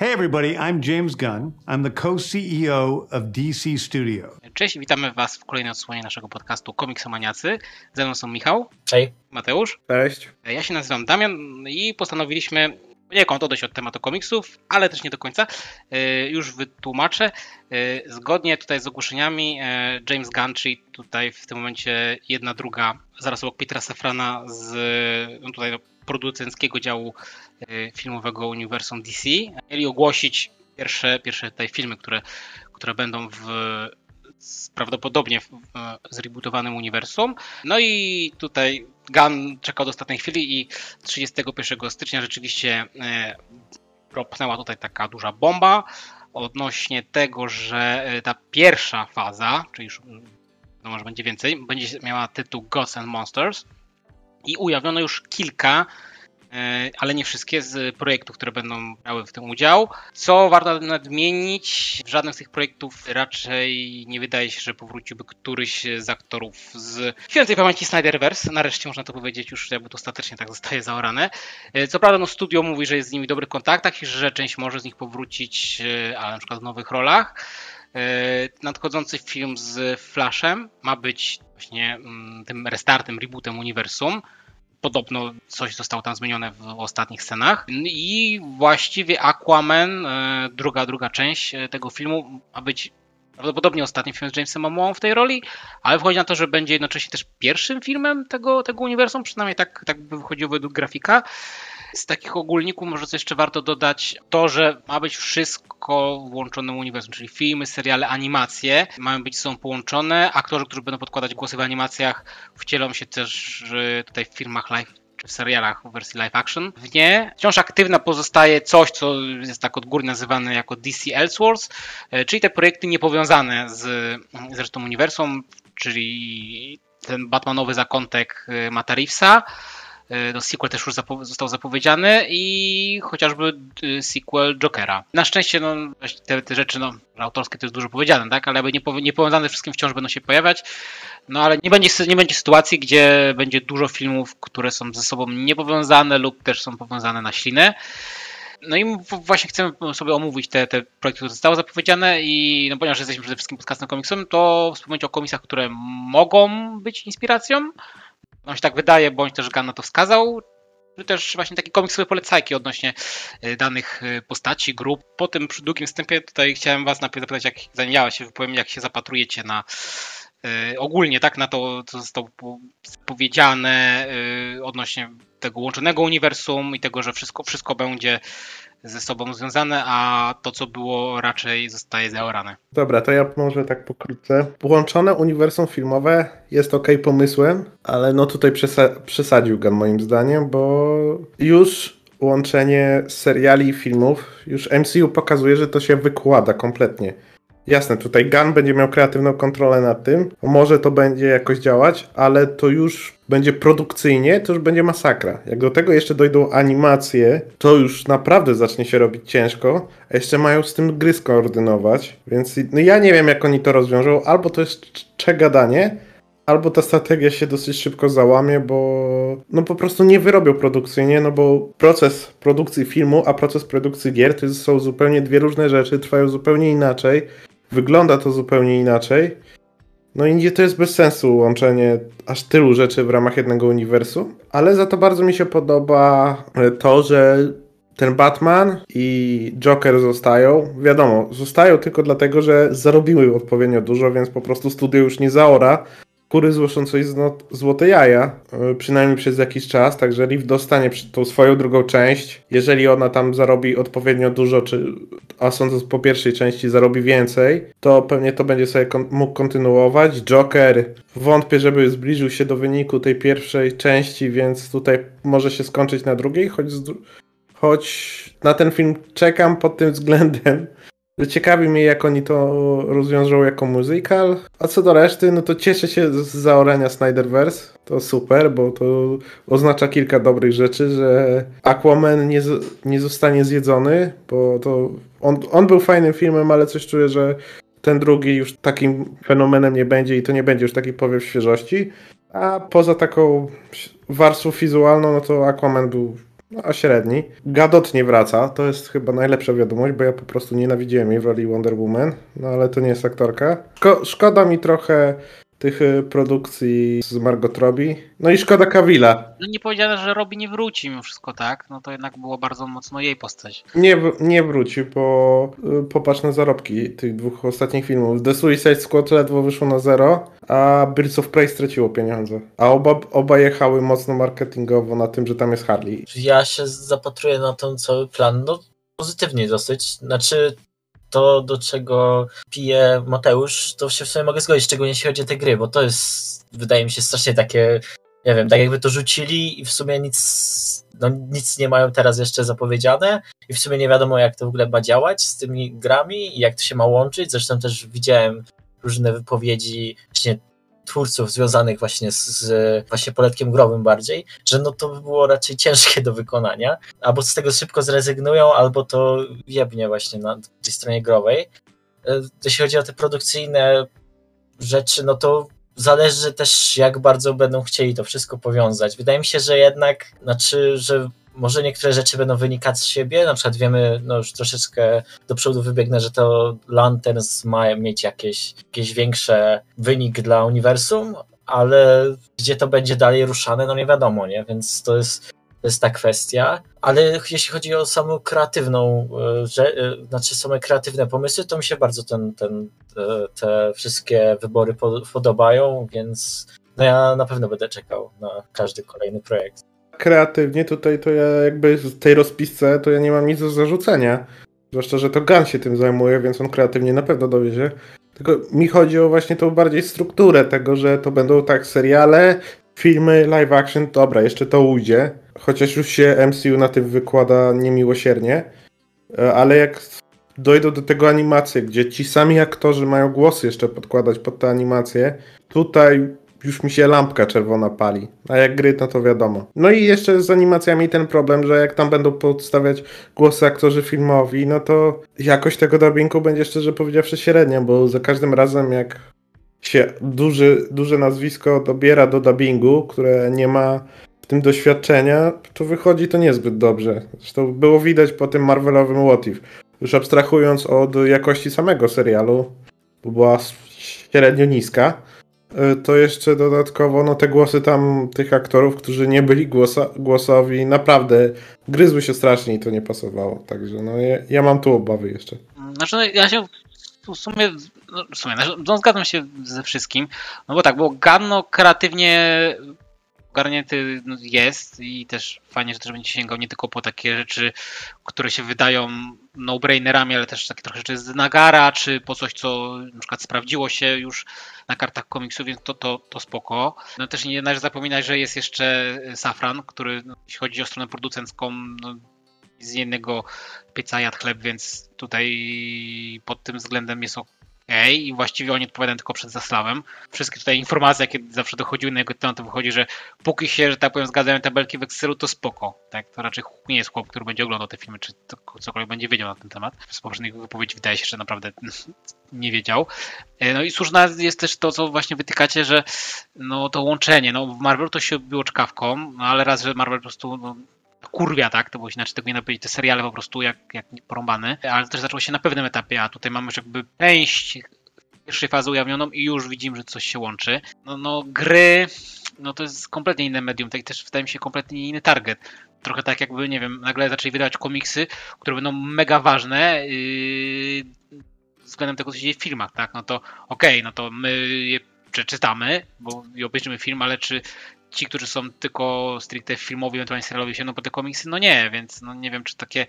Hey, everybody, I'm James Gunn. I'm the co CEO of DC Studio. Cześć, witamy Was w kolejnej odsłonie naszego podcastu Komiksomaniacy. Ze mną są Michał, Cześć. Mateusz, Cześć. ja się nazywam Damian i postanowiliśmy poniekąd odejść od tematu komiksów, ale też nie do końca. E, Już wytłumaczę. E, Zgodnie tutaj z ogłoszeniami e, James Gunn, czyli tutaj w tym momencie jedna druga, zaraz obok Petera Safrana z no tutaj no, producenckiego działu filmowego uniwersum DC, mieli ogłosić pierwsze, pierwsze tutaj filmy, które, które będą w prawdopodobnie w, zrebootowanym uniwersum. No i tutaj Gun czekał do ostatniej chwili i 31 stycznia rzeczywiście e, propnęła tutaj taka duża bomba odnośnie tego, że e, ta pierwsza faza, czyli już no może będzie więcej, będzie miała tytuł Gods and Monsters i ujawniono już kilka ale nie wszystkie z projektów, które będą miały w tym udział. Co warto nadmienić, w żadnym z tych projektów raczej nie wydaje się, że powróciłby któryś z aktorów z świętej pamięci Snyderverse. Nareszcie można to powiedzieć, już jakby to ostatecznie tak zostaje zaorane. E, Co prawda no studio mówi, że jest z nimi w dobrych kontaktach i że część może z nich powrócić, e, ale na przykład w nowych rolach. E, Nadchodzący film z Flashem ma być właśnie mm, tym restartem, rebootem uniwersum podobno coś zostało tam zmienione w ostatnich scenach. I właściwie Aquaman, e, druga, druga część e, tego filmu, ma być prawdopodobnie ostatnim filmem z Jamesem Momoą w tej roli, ale wychodzi na to, że będzie jednocześnie też pierwszym filmem tego, tego uniwersum, przynajmniej tak, tak by wychodziło według grafika. Z takich ogólników może co jeszcze warto dodać to, że ma być wszystko włączone w uniwersum, czyli filmy, seriale, animacje mają być są połączone. Aktorzy, którzy będą podkładać głosy w animacjach wcielą się też tutaj w filmach live czy w serialach w wersji live action. W nie wciąż aktywna pozostaje coś, co jest tak odgórnie nazywane jako DC Elseworlds, e, czyli te projekty niepowiązane z, z resztą uniwersum, czyli ten Batmanowy zakątek e, Matta Reevesa, No, sequel też już zapo- został zapowiedziany i chociażby y, sequel Jokera. Na szczęście no, te, te rzeczy no, autorskie to jest dużo powiedziane, tak? ale jakby niepo- niepowiązane wszystkim wciąż będą się pojawiać. No ale nie będzie, nie będzie sytuacji, gdzie będzie dużo filmów, które są ze sobą niepowiązane lub też są powiązane na ślinę. No i właśnie chcemy sobie omówić te, te projekty, które zostały zapowiedziane i no ponieważ jesteśmy przede wszystkim podcastem komiksowym, to wspomnieć o komiksach, które mogą być inspiracją. Nam się tak wydaje, bądź też Gunn na to wskazał, czy też właśnie takie komiksowe polecajki odnośnie y, danych y, postaci, grup. Po tym długim wstępie tutaj chciałem was najpierw zapytać, jak zanim ja się wypowiem, jak się zapatrujecie na y, ogólnie tak na to, co zostało po- powiedziane odnośnie tego łączonego uniwersum i tego, że wszystko, wszystko będzie ze sobą związane, a to, co było, raczej zostaje zaorane. Dobra, to ja może tak pokrótce. Połączone uniwersum filmowe jest ok pomysłem, ale no tutaj przesa- przesadził Gun moim zdaniem, bo już łączenie seriali i filmów, już MCU pokazuje, że to się wykłada kompletnie. Jasne, tutaj Gun będzie miał kreatywną kontrolę nad tym, może to będzie jakoś działać, ale to już będzie produkcyjnie, to już będzie masakra. Jak do tego jeszcze dojdą animacje, to już naprawdę zacznie się robić ciężko, a jeszcze mają z tym gry skoordynować, więc no ja nie wiem jak oni to rozwiążą, albo to jest cz- czegadanie, albo ta strategia się dosyć szybko załamie, bo no po prostu nie wyrobią produkcyjnie, no bo proces produkcji filmu, a proces produkcji gier to są zupełnie dwie różne rzeczy, trwają zupełnie inaczej, wygląda to zupełnie inaczej. No i to jest bez sensu łączenie aż tylu rzeczy w ramach jednego uniwersum, ale za to bardzo mi się podoba e, to, że ten Batman i Joker zostają. Wiadomo, zostają tylko dlatego, że zarobiły odpowiednio dużo, więc po prostu studio już nie zaora kury złożą coś złote jaja, e, przynajmniej przez jakiś czas, także Riv dostanie tą swoją drugą część. Jeżeli ona tam zarobi odpowiednio dużo, czy, a sądząc po pierwszej części zarobi więcej, to pewnie to będzie sobie kon- mógł kontynuować. Joker wątpię, żeby zbliżył się do wyniku tej pierwszej części, więc tutaj może się skończyć na drugiej, choć, choć na ten film czekam pod tym względem, Ciekawi mnie, jak oni to rozwiążą jako musical. A co do reszty, no to cieszę się z zaorania Snyderverse. To super, bo to oznacza kilka dobrych rzeczy, że Aquaman nie, nie zostanie zjedzony, bo to on, on był fajnym filmem, ale coś czuję, że ten drugi już takim fenomenem nie będzie i to nie będzie już taki powiew świeżości. A poza taką warstwą wizualną, no to Aquaman był No, średni. Gadot nie wraca, to jest chyba najlepsza wiadomość, bo ja po prostu nienawidziłem jej w roli Wonder Woman, no ale to nie jest aktorka. Szko szkoda mi trochę tych y, produkcji z Margot Robbie. No i szkoda Kawila. No nie powiedziano, że Robbie nie wróci mimo wszystko, tak? No to jednak było bardzo mocno jej postać. Nie, nie wróci, bo y, popatrz na zarobki tych dwóch ostatnich filmów. The Suicide Squad ledwo wyszło na zero, a Birds of Prey straciło pieniądze. A oba, oba jechały mocno marketingowo na tym, że tam jest Harley. Ja się zapatruję na ten cały plan, no pozytywnie dosyć. Znaczy, to, do czego pije Mateusz, to się w sumie mogę zgodzić, szczególnie jeśli chodzi o te gry, bo to jest, wydaje mi się, strasznie takie, nie wiem, tak jakby to rzucili i w sumie nic, no nic nie mają teraz jeszcze zapowiedziane i w sumie nie wiadomo, jak to w ogóle ma działać z tymi grami i jak to się ma łączyć. Zresztą też widziałem różne wypowiedzi właśnie twórców związanych właśnie z, z właśnie poletkiem growym bardziej, że no to by było raczej ciężkie do wykonania. Albo z tego szybko zrezygnują, albo to jebnie właśnie na tej stronie growej. E, jeśli chodzi o te produkcyjne rzeczy, no to zależy też jak bardzo będą chcieli to wszystko powiązać. Wydaje mi się, że jednak, znaczy, że może niektóre rzeczy będą wynikać z siebie, na przykład wiemy, no już troszeczkę do przodu wybiegnę, że to Lanterns ma mieć jakieś, jakieś większe wynik dla uniwersum, ale gdzie to będzie dalej ruszane, no nie wiadomo, nie? Więc to jest, to jest ta kwestia. Ale jeśli chodzi o samą kreatywną, e, że, e, znaczy same kreatywne pomysły, to mi się bardzo ten, ten, te, te wszystkie wybory podobają, więc no ja na pewno będę czekał na każdy kolejny projekt kreatywnie tutaj to ja jakby w tej rozpisce to ja nie mam nic do zarzucenia. Zwłaszcza, że to Gun się tym zajmuje, więc on kreatywnie na pewno dowiezie. Tylko mi chodzi o właśnie tą bardziej strukturę tego, że to będą tak seriale, filmy, live action, dobra, jeszcze to ujdzie. Chociaż już się MCU na tym wykłada niemiłosiernie. E, ale jak dojdą do tego animacje, gdzie ci sami aktorzy mają głosy jeszcze podkładać pod te animacje, tutaj już mi się lampka czerwona pali. A jak gry, no to wiadomo. No i jeszcze z animacjami ten problem, że jak tam będą podstawiać głosy aktorzy filmowi, no to jakość tego dubbingu będzie szczerze powiedziawszy średnia, bo za każdym razem jak się duży, duże nazwisko dobiera do dubbingu, które nie ma w tym doświadczenia, to wychodzi to niezbyt dobrze. Zresztą było widać po tym Marvelowym What If. Już abstrahując od jakości samego serialu, bo była średnio niska, to jeszcze dodatkowo no, te głosy tam tych aktorów, którzy nie byli głosa, głosowi, naprawdę gryzły się strasznie i to nie pasowało. Także no, ja, ja mam tu obawy jeszcze. Znaczy, no, ja się w sumie, no, w sumie no, zgadzam się ze wszystkim, no bo tak, bo Ganno kreatywnie ogarnięty no, jest i też fajnie, że też będzie sięgał nie tylko po takie rzeczy, które się wydają no-brainerami, ale też takie trochę rzeczy z Nagara, czy po coś, co na przykład sprawdziło się już na kartach komiksu, więc to, to, to spoko. No też nie należy zapominać, że jest jeszcze Safran, który no, jeśli chodzi o stronę producencką, no, z jednego pieca jadł chleb, więc tutaj pod tym względem jest i właściwie oni odpowiadają tylko przed Zasławem. Wszystkie tutaj informacje, jakie zawsze dochodziły na jego temat, to wychodzi, że póki się, że tak powiem, zgadzają tabelki w Excelu, to spoko. Tak? To raczej nie jest chłop, który będzie oglądał te filmy, czy cokolwiek będzie wiedział na ten temat. Z poprzednich wypowiedzi wydaje się, że naprawdę nie wiedział. E, no i słuszna jest też to, co właśnie wytykacie, że no to łączenie, no w Marvel to się było czkawką, no ale raz, że Marvel po prostu no, kurwia, tak? To było inaczej tego nie powiedzieć, te seriale po prostu jak, jak porąbane, ale też zaczęło się na pewnym etapie, a tutaj mamy już jakby część pierwszej fazy ujawnioną i już widzimy, że coś się łączy. No, no gry, no to jest kompletnie inne medium, tak też wydaje mi się kompletnie inny target. Trochę tak jakby, nie wiem, nagle zaczęli wydawać komiksy, które będą mega ważne yy, względem tego, co się dzieje w filmach, tak? No to okej, okay, no to my je przeczytamy, bo i obejrzymy film, ale czy ci, którzy są tylko stricte filmowi, ewentualnie serialowi, sięgną po te komiksy, no nie, więc no nie wiem, czy takie,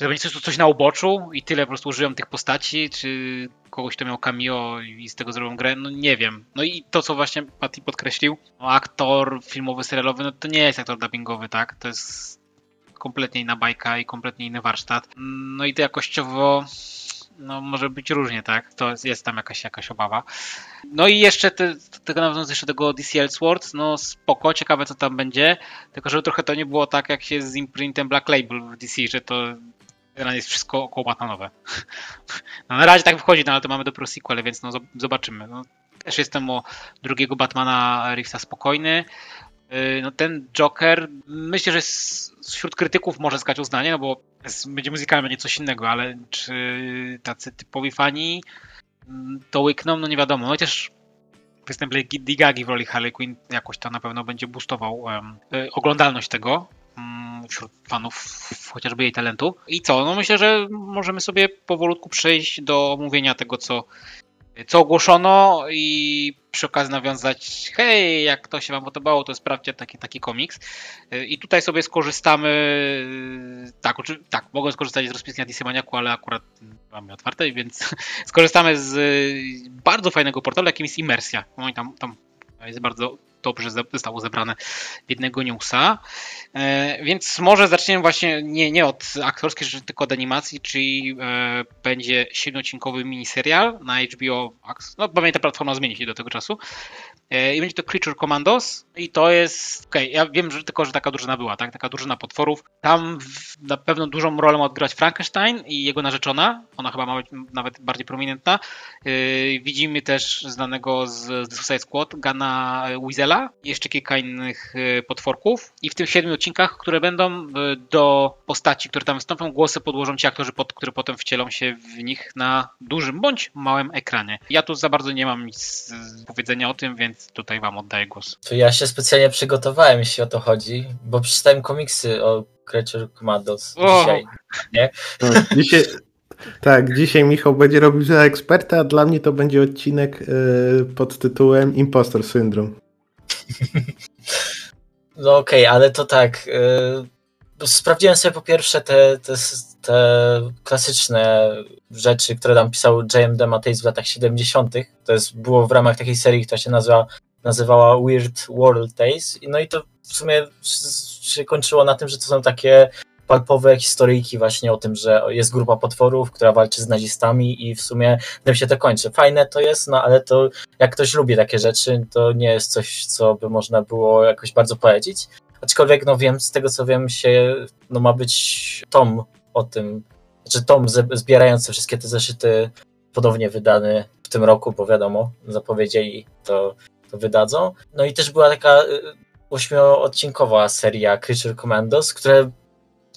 że będzie coś, coś na uboczu i tyle po prostu użyją tych postaci, czy kogoś, kto miał cameo i z tego zrobią grę, no nie wiem. No i to, co właśnie Patty podkreślił, no aktor filmowy, serialowy, no to nie jest aktor dubbingowy, tak? To jest kompletnie inna bajka i kompletnie inny warsztat. No i to jakościowo no może być różnie, tak? To jest tam jakaś, jakaś obawa. No i jeszcze te, tego nawiązując jeszcze tego DC Elseworlds, no spoko, ciekawe co tam będzie, tylko żeby trochę to nie było tak jak się z imprintem Black Label w DC, że to jest wszystko około Batmanowe. No na razie tak wychodzi, no ale to mamy dopiero sequel, więc no zobaczymy. No, też jestem o drugiego Batmana Reevesa spokojny. y, no ten Joker myślę, że wśród krytyków może zyskać uznanie, no bo będzie muzykalny, będzie coś innego, ale czy tacy typowi fani mm, to łykną, no nie wiadomo. No chociaż występ Lady Gagi w roli Harley Quinn jakoś to na pewno będzie boostował um, oglądalność tego um, wśród fanów chociażby jej talentu. I co? No myślę, że możemy sobie powolutku przejść do omówienia tego, co co ogłoszono i przy okazji nawiązać, hej, jak to się wam podobało, to sprawdźcie taki, taki komiks. I tutaj sobie skorzystamy, tak, tak, mogę skorzystać z rozpiski na DC Maniaku, ale akurat mamy otwarte, więc skorzystamy z bardzo fajnego portalu, jakim jest Immersja. Oni tam, tam jest bardzo dobrze zostało zebrane w jednego newsa. E, więc może zaczniemy właśnie nie, nie od aktorskiej rzeczy, tylko od animacji, czyli e, będzie siedmiocinkowy miniserial na HBO. No, pamiętam, platforma zmieni się do tego czasu. E, I będzie to Creature Commandos i to jest, okej, okay, ja wiem że tylko, że taka drużyna była, tak, taka drużyna potworów. Tam na pewno dużą rolę ma odgrywać Frankenstein i jego narzeczona, ona chyba ma być nawet bardziej prominentna. Widzimy też znanego z, z Suicide Squad, Gana Weasela, jeszcze kilka innych potworków i w tym siedmiu odcinkach, które będą e, do postaci, które tam wystąpią, głosy podłożą ci aktorzy, pod, które potem wcielą się w nich na dużym bądź małym ekranie. Ja tu za bardzo nie mam nic powiedzenia o tym, więc tutaj wam oddaję głos. To ja się specjalnie przygotowałem, jeśli o to chodzi, bo przeczytałem komiksy o Creature Commandos o. dzisiaj, nie? No, dzisiaj... Tak, dzisiaj Michał będzie robił za eksperta, a dla mnie to będzie odcinek yy, pod tytułem Impostor Syndrome. No okej, okay, ale to tak. Yy, sprawdziłem sobie po pierwsze te, te, te klasyczne rzeczy, które tam pisał J.M. Matejs w latach 70. To jest, było w ramach takiej serii, która się nazywa, nazywała Weird World Tales. No i to w sumie się kończyło na tym, że to są takie palpowe historyjki właśnie o tym, że jest grupa potworów, która walczy z nazistami i w sumie tym się to kończy. Fajne to jest, no ale to jak ktoś lubi takie rzeczy, to nie jest coś, co by można było jakoś bardzo polecić. Aczkolwiek, no wiem, z tego co wiem, się, no ma być tom o tym, znaczy tom zbierający wszystkie te zeszyty podobnie wydany w tym roku, bo wiadomo, zapowiedzieli to, to wydadzą. No i też była taka y, ośmioodcinkowa seria Creature Commandos, które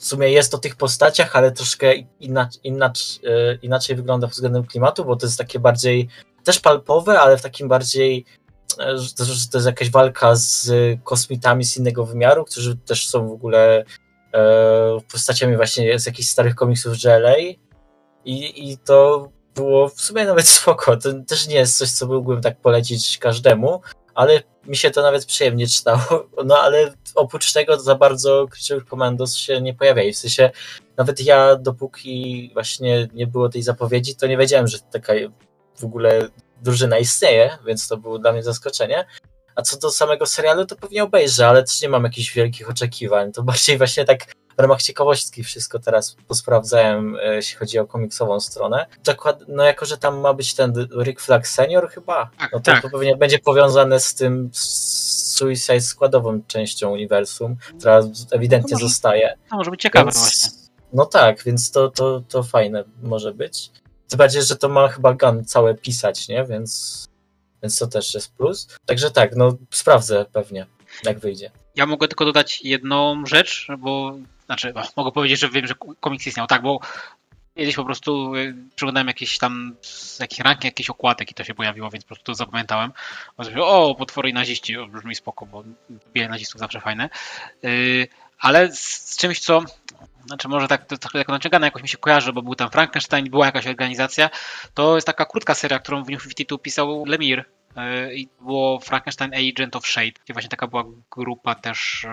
w sumie jest o tych postaciach, ale troszkę inaczej, inaczej, inaczej wygląda pod względem klimatu, bo to jest takie bardziej też palpowe, ale w takim bardziej e, że to jest jakaś walka z kosmitami z innego wymiaru, którzy też są w ogóle e, postaciami właśnie z jakichś starych komiksów GLA i, i to było w sumie nawet spoko. To też nie jest coś, co mógłbym tak polecić każdemu, ale mi się to nawet przyjemnie czytało, no ale oprócz tego za bardzo Creature Commandos się nie pojawiali, w sensie nawet ja dopóki właśnie nie było tej zapowiedzi, to nie wiedziałem, że taka w ogóle drużyna istnieje, więc to było dla mnie zaskoczenie. A co do samego serialu, to pewnie obejrzę, ale też nie mam jakichś wielkich oczekiwań. To bardziej właśnie tak ramach ciekawości wszystko teraz posprawdzałem, e, jeśli chodzi o komiksową stronę. Dokład, no jako, że tam ma być ten Rick Flag Senior chyba, tak, no to, tak. to pewnie będzie powiązane z tym Suicide składową częścią uniwersum, która ewidentnie może, zostaje. To może być ciekawe więc, właśnie. No tak, więc to, to, to fajne może być. Tym bardziej, że to ma chyba Gun całe pisać, nie? Więc, więc to też jest plus. Także tak, no sprawdzę pewnie, jak wyjdzie. Ja mogę tylko dodać jedną rzecz, bo znaczy, mogę powiedzieć, że wiem, że komiks istniał, tak, bo kiedyś po prostu y, przeglądałem jakieś tam jakieś ranki, jakieś okładek i to się pojawiło, więc po prostu zapamiętałem. O, potwory i naziści, o, brzmi spoko, bo biele nazistów zawsze fajne. Yy, ale z czymś, co znaczy może tak to jako naciągane jakoś mi się kojarzy, bo był tam Frankenstein, była jakaś organizacja, to jest taka krótka seria, którą w New 52 pisał Lemire yy, i było Frankenstein Agent of Shade, gdzie właśnie taka była grupa też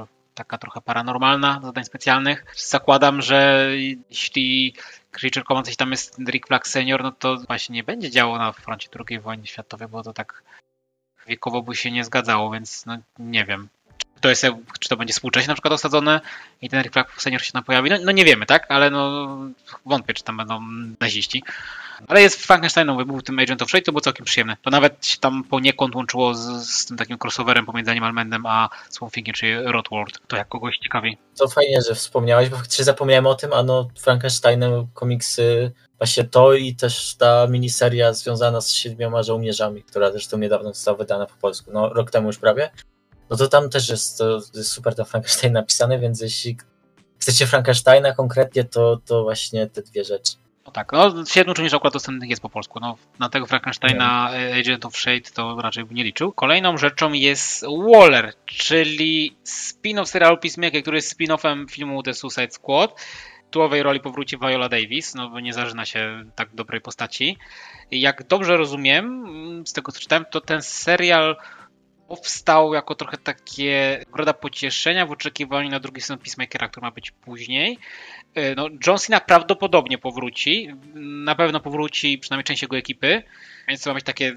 yy, taka trochę paranormalna, zadań specjalnych. Zakładam, że jeśli Creature Commons coś tam jest Rick Flag Senior, no to właśnie nie będzie działo na froncie II wojny światowej, bo to tak wiekowo by się nie zgadzało, więc no nie wiem. Czy to, jest, czy to będzie współcześnie na przykład osadzone i ten Rick Flag Senior się tam pojawi? No, no nie wiemy, tak? Ale no wątpię, czy tam będą naziści. Ale jest Frankensteinowy, był tym Agent of Shade, to było całkiem przyjemne. To nawet się tam poniekąd łączyło z, z tym takim crossoverem pomiędzy Animal Manem a Swamp Thingiem, czyli World. To jak kogoś ciekawi. To fajnie, że wspomniałeś, bo faktycznie zapomniałem o tym, a no Frankensteinem komiksy, właśnie to i też ta miniseria związana z siedmioma żołnierzami, która zresztą niedawno została wydana po polsku, no rok temu już prawie. no to tam też jest, to jest super to Frankenstein napisane, więc jeśli chcecie Frankensteina konkretnie, to, to właśnie te dwie rzeczy. No tak, no Siedmiu Czynników akurat dostępnych jest po polsku. No, na tego Frankensteina e, Agent of Shade to raczej by nie liczył. Kolejną rzeczą jest Waller, czyli spin-off serialu Peacemaker, który jest spin-offem filmu The Suicide Squad. Tułowej roli powróci Viola Davis, no bo nie zażyna się tak dobrej postaci. Jak dobrze rozumiem, z tego co czytałem, to ten serial powstał jako trochę takie groda pocieszenia w oczekiwaniu na drugi sezon Peacemakera, który ma być później. E, no, John Cena prawdopodobnie powróci. Na pewno powróci przynajmniej część jego ekipy, więc to ma być takie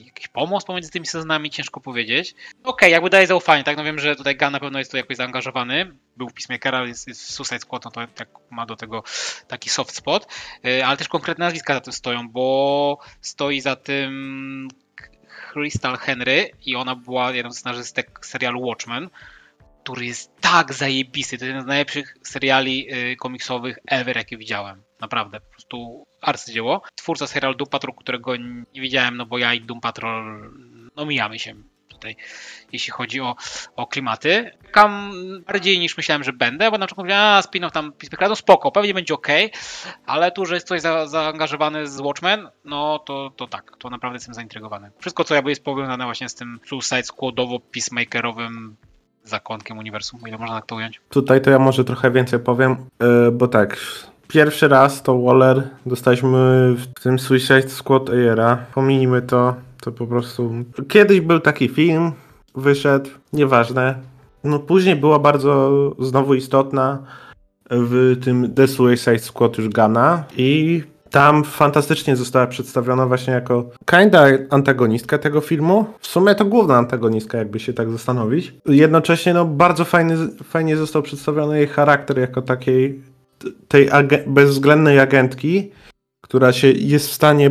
jakiś pomoc pomiędzy tymi sezonami, ciężko powiedzieć. Okej, okay, jakby daje zaufanie, tak? No wiem, że tutaj Gunn na pewno jest tu jakoś zaangażowany. Był w Peacemakera, jest, jest w Suicide Squad, no to tak ma do tego taki soft spot. E, ale też konkretne nazwiska za tym stoją, bo stoi za tym Crystal Henry i ona była jedną z scenarzystek serialu Watchmen, który jest tak zajebisty. To jest jeden z najlepszych seriali y, komiksowych ever, jakie widziałem. Naprawdę, po prostu arcydzieło. Twórca serialu Doom Patrol, którego nie widziałem, no bo ja i Doom Patrol, no mijamy się tutaj, jeśli chodzi o, o klimaty. Czekam bardziej niż myślałem, że będę, bo na przykład mówię, a spin-off tam no spoko, pewnie będzie ok, ale tu, że jest coś za, zaangażowany z Watchmen, no to, to tak, to naprawdę jestem zaintrygowany. Wszystko, co jakby jest powiązane właśnie z tym Suicide Squadowo-peacemakerowym zakątkiem uniwersum, ile można tak to ująć? Tutaj to ja może trochę więcej powiem, yy, bo tak, pierwszy raz to Waller dostaliśmy w tym Suicide Squad era. Pominijmy to, to po prostu... Kiedyś był taki film, wyszedł, nieważne. No później była bardzo znowu istotna w tym The Suicide Squad już Gana i tam fantastycznie została przedstawiona właśnie jako kinda antagonistka tego filmu. W sumie to główna antagonistka, jakby się tak zastanowić. Jednocześnie no, bardzo fajny, fajnie został przedstawiony jej charakter jako takiej tej bezwzględnej agentki, która się jest w stanie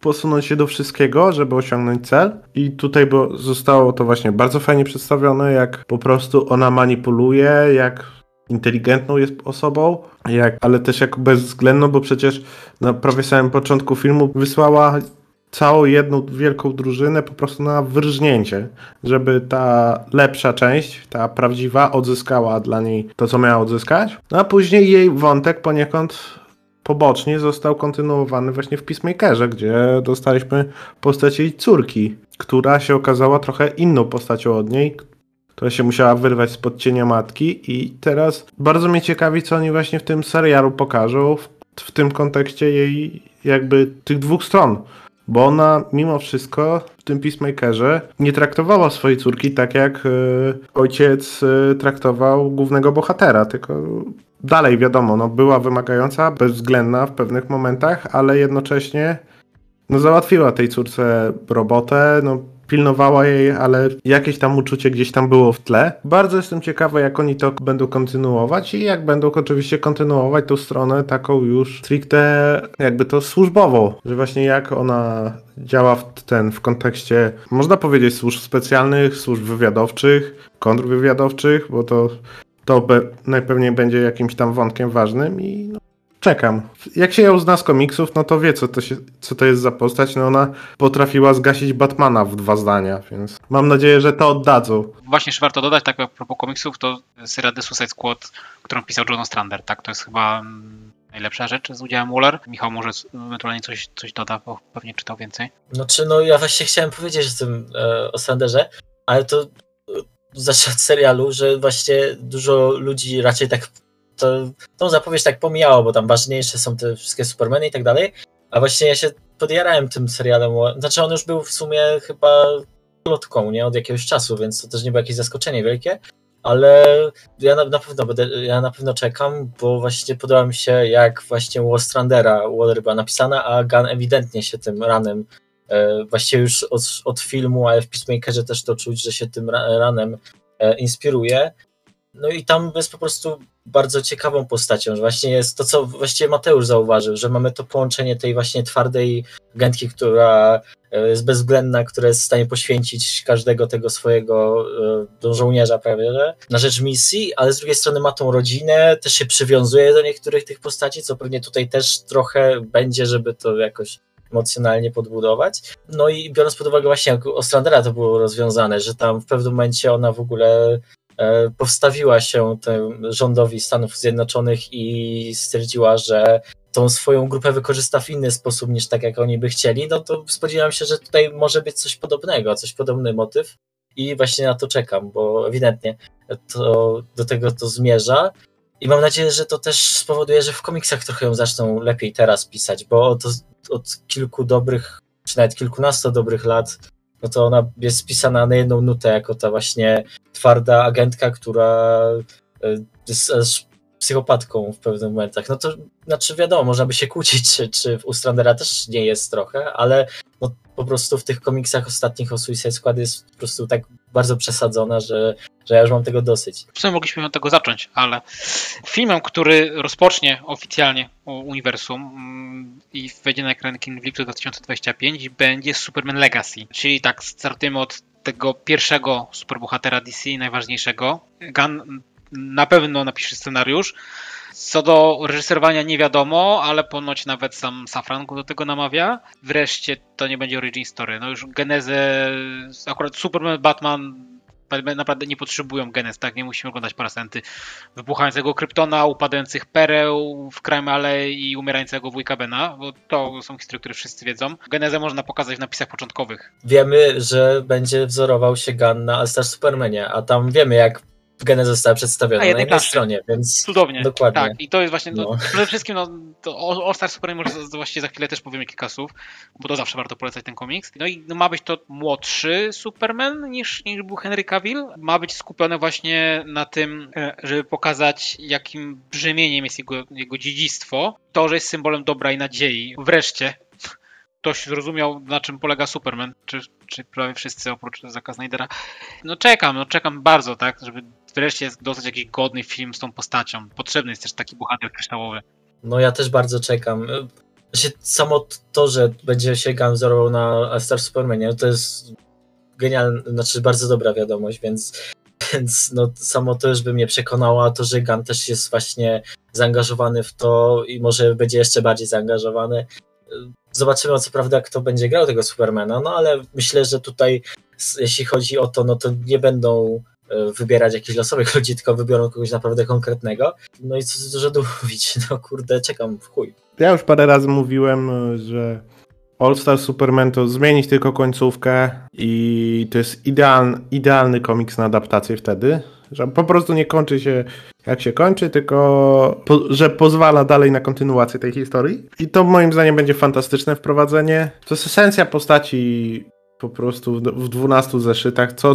posunąć się do wszystkiego, żeby osiągnąć cel. I tutaj bo zostało to właśnie bardzo fajnie przedstawione, jak po prostu ona manipuluje, jak inteligentną jest osobą, jak, ale też jak bezwzględną, bo przecież na prawie samym początku filmu wysłała całą jedną wielką drużynę po prostu na wyrżnięcie, żeby ta lepsza część, ta prawdziwa, odzyskała dla niej to, co miała odzyskać. No a później jej wątek poniekąd pobocznie został kontynuowany właśnie w Peacemakerze, gdzie dostaliśmy postać jej córki, która się okazała trochę inną postacią od niej, która się musiała wyrwać spod cienia matki. I teraz bardzo mnie ciekawi, co oni właśnie w tym serialu pokażą w, w tym kontekście jej jakby tych dwóch stron, bo ona mimo wszystko w tym Peacemakerze nie traktowała swojej córki tak jak y, ojciec y, traktował głównego bohatera, tylko dalej wiadomo, no, była wymagająca, bezwzględna w pewnych momentach, ale jednocześnie no, załatwiła tej córce robotę, no, pilnowała jej, ale jakieś tam uczucie gdzieś tam było w tle. Bardzo jestem ciekawy, jak oni to będą kontynuować i jak będą oczywiście kontynuować tą stronę taką już stricte jakby to służbową, że właśnie jak ona działa w ten w kontekście, można powiedzieć, służb specjalnych, służb wywiadowczych, kontrwywiadowczych, bo to to be, najpewniej będzie jakimś tam wątkiem ważnym i no, czekam. Jak się ją zna z komiksów, no to wie, co to, się, co to jest za postać. No ona potrafiła zgasić Batmana w dwa zdania, więc mam nadzieję, że to oddadzą. Właśnie jeszcze warto dodać, tak a propos komiksów, to seria The Suicide Squad, którą pisał John Strander, tak? To jest chyba mm, najlepsza rzecz z udziałem Waller. Michał może ewentualnie coś, coś doda, bo pewnie czytał więcej. No czy no ja właśnie chciałem powiedzieć o tym e, o Stranderze, ale to zacznę od serialu, że właśnie dużo ludzi raczej tak to, tą zapowiedź tak pomijało, bo tam ważniejsze są te wszystkie Supermany i tak dalej, a właśnie ja się podjarałem tym serialem, znaczy on już był w sumie chyba plotką, nie, od jakiegoś czasu, więc to też nie było jakieś zaskoczenie wielkie, ale ja na, na pewno będę, ja na pewno czekam, bo właśnie podoba mi się jak właśnie Strandera Waller była napisana, a Gun ewidentnie się tym ranem właściwie już od, od filmu, ale w Peacemakerze też to czuć, że się tym ranem e, inspiruje. No i tam jest po prostu bardzo ciekawą postacią, że właśnie jest to, co właściwie Mateusz zauważył, że mamy to połączenie tej właśnie twardej agentki, która e, jest bezwzględna, która jest w stanie poświęcić każdego tego swojego żołnierza prawie, że, na rzecz misji, ale z drugiej strony ma tą rodzinę, też się przywiązuje do niektórych tych postaci, co pewnie tutaj też trochę będzie, żeby to jakoś emocjonalnie podbudować. No i biorąc pod uwagę właśnie jak Ostrandera to było rozwiązane, że tam w pewnym momencie ona w ogóle e, powstawiła się rządowi Stanów Zjednoczonych i stwierdziła, że tą swoją grupę wykorzysta w inny sposób niż tak, jak oni by chcieli, no to spodziewam się, że tutaj może być coś podobnego, coś podobny motyw i właśnie na to czekam, bo ewidentnie to, do tego to zmierza i mam nadzieję, że to też spowoduje, że w komiksach trochę ją zaczną lepiej teraz pisać, bo od, od kilku dobrych, czy nawet kilkunastu dobrych lat, no to ona jest pisana na jedną nutę, jako ta właśnie twarda agentka, która e, jest psychopatką w pewnych momentach. No to znaczy wiadomo, można by się kłócić, czy, czy u Strandera też nie jest trochę, ale no, po prostu w tych komiksach ostatnich o Suicide Squad jest po prostu tak bardzo przesadzona, że, że ja już mam tego dosyć. W sumie mogliśmy od tego zacząć, ale filmem, który rozpocznie oficjalnie uniwersum mm, i wejdzie na ekran kin w lipcu 2025 będzie Superman Legacy, czyli tak startujemy od tego pierwszego superbohatera DC, najważniejszego. Gun na pewno napisze scenariusz. Co do reżyserowania nie wiadomo, ale ponoć nawet sam Safran go do tego namawia. Wreszcie to nie będzie origin story. No już genezę, akurat Superman, Batman naprawdę nie potrzebują genez, tak? Nie musimy oglądać parasenty wybuchającego kryptona, upadających pereł w Crime Alley i umierającego wujka Bena, bo to są historie, które wszyscy wiedzą. Genezę można pokazać w napisach początkowych. Wiemy, że będzie wzorował się Gun na Star Supermanie, a tam wiemy, jak geneza została przedstawiona na jednej klasy. stronie, więc cudownie. Dokładnie. Tak, i to jest właśnie, no. no, przede wszystkim no, to All Star może właściwie za chwilę też powiemy kilka słów, bo to zawsze warto polecać ten komiks. No i no, ma być to młodszy Superman niż, niż był Henry Cavill. Ma być skupiony właśnie na tym, e, żeby pokazać jakim brzemieniem jest jego, jego dziedzictwo. To, że jest symbolem dobra i nadziei. Wreszcie ktoś zrozumiał, na czym polega Superman, czy, czy prawie wszyscy oprócz Zaka Snydera. No czekam, no czekam bardzo, tak, żeby wreszcie dostać jakiś godny film z tą postacią. Potrzebny jest też taki bohater kryształowy. No ja też bardzo czekam. Właśnie samo to, że będzie się Gun wzorował na Star Supermanie, to jest genialna, znaczy bardzo dobra wiadomość, więc, więc no, samo to już by mnie przekonało, a to, że Gun też jest właśnie zaangażowany w to i może będzie jeszcze bardziej zaangażowany. Zobaczymy, co prawda, kto będzie grał tego Supermana, no ale myślę, że tutaj, jeśli chodzi o to, no to nie będą wybierać jakichś losowych ludzi, tylko wybiorą kogoś naprawdę konkretnego. No i co dużo mówić, no kurde, czekam w chuj. Ja już parę razy mówiłem, że All Star Superman to zmienić tylko końcówkę i to jest idealny, idealny komiks na adaptację wtedy, że po prostu nie kończy się jak się kończy, tylko po, że pozwala dalej na kontynuację tej historii. I to moim zdaniem będzie fantastyczne wprowadzenie. To jest esencja postaci po prostu w 12 zeszytach, co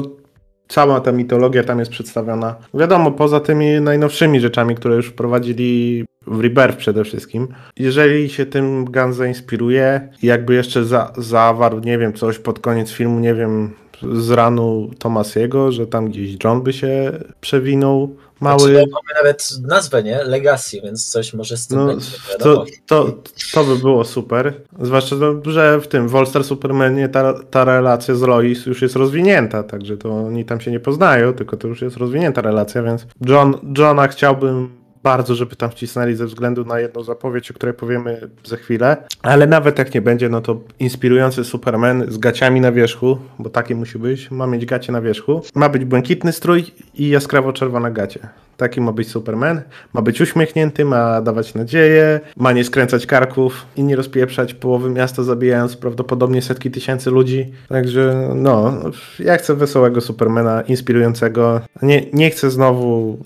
cała ta mitologia tam jest przedstawiona. Wiadomo, poza tymi najnowszymi rzeczami, które już wprowadzili w Rebirth przede wszystkim. Jeżeli się tym Gun zainspiruje i jakby jeszcze za, zawarł, nie wiem, coś pod koniec filmu, nie wiem, z ranu Tomasiego, że tam gdzieś John by się przewinął, mały. Znaczy, mamy nawet nazwę, nie? Legacy, więc coś może z tym no, będzie. To, to, to by było super. Zwłaszcza, że w tym w All Star Supermanie ta, ta relacja z Lois już jest rozwinięta, także to oni tam się nie poznają, tylko to już jest rozwinięta relacja, więc John, Johna chciałbym bardzo, żeby tam wcisnęli ze względu na jedną zapowiedź, o której powiemy za chwilę. Ale nawet jak nie będzie, no to inspirujący Superman z gaciami na wierzchu, bo takie musi być, ma mieć gacie na wierzchu. Ma być błękitny strój i jaskrawo czerwone gacie. Taki ma być Superman. Ma być uśmiechnięty, ma dawać nadzieję, ma nie skręcać karków i nie rozpieprzać połowy miasta, zabijając prawdopodobnie setki tysięcy ludzi. Także no, ja chcę wesołego Supermana, inspirującego. Nie, nie chcę znowu...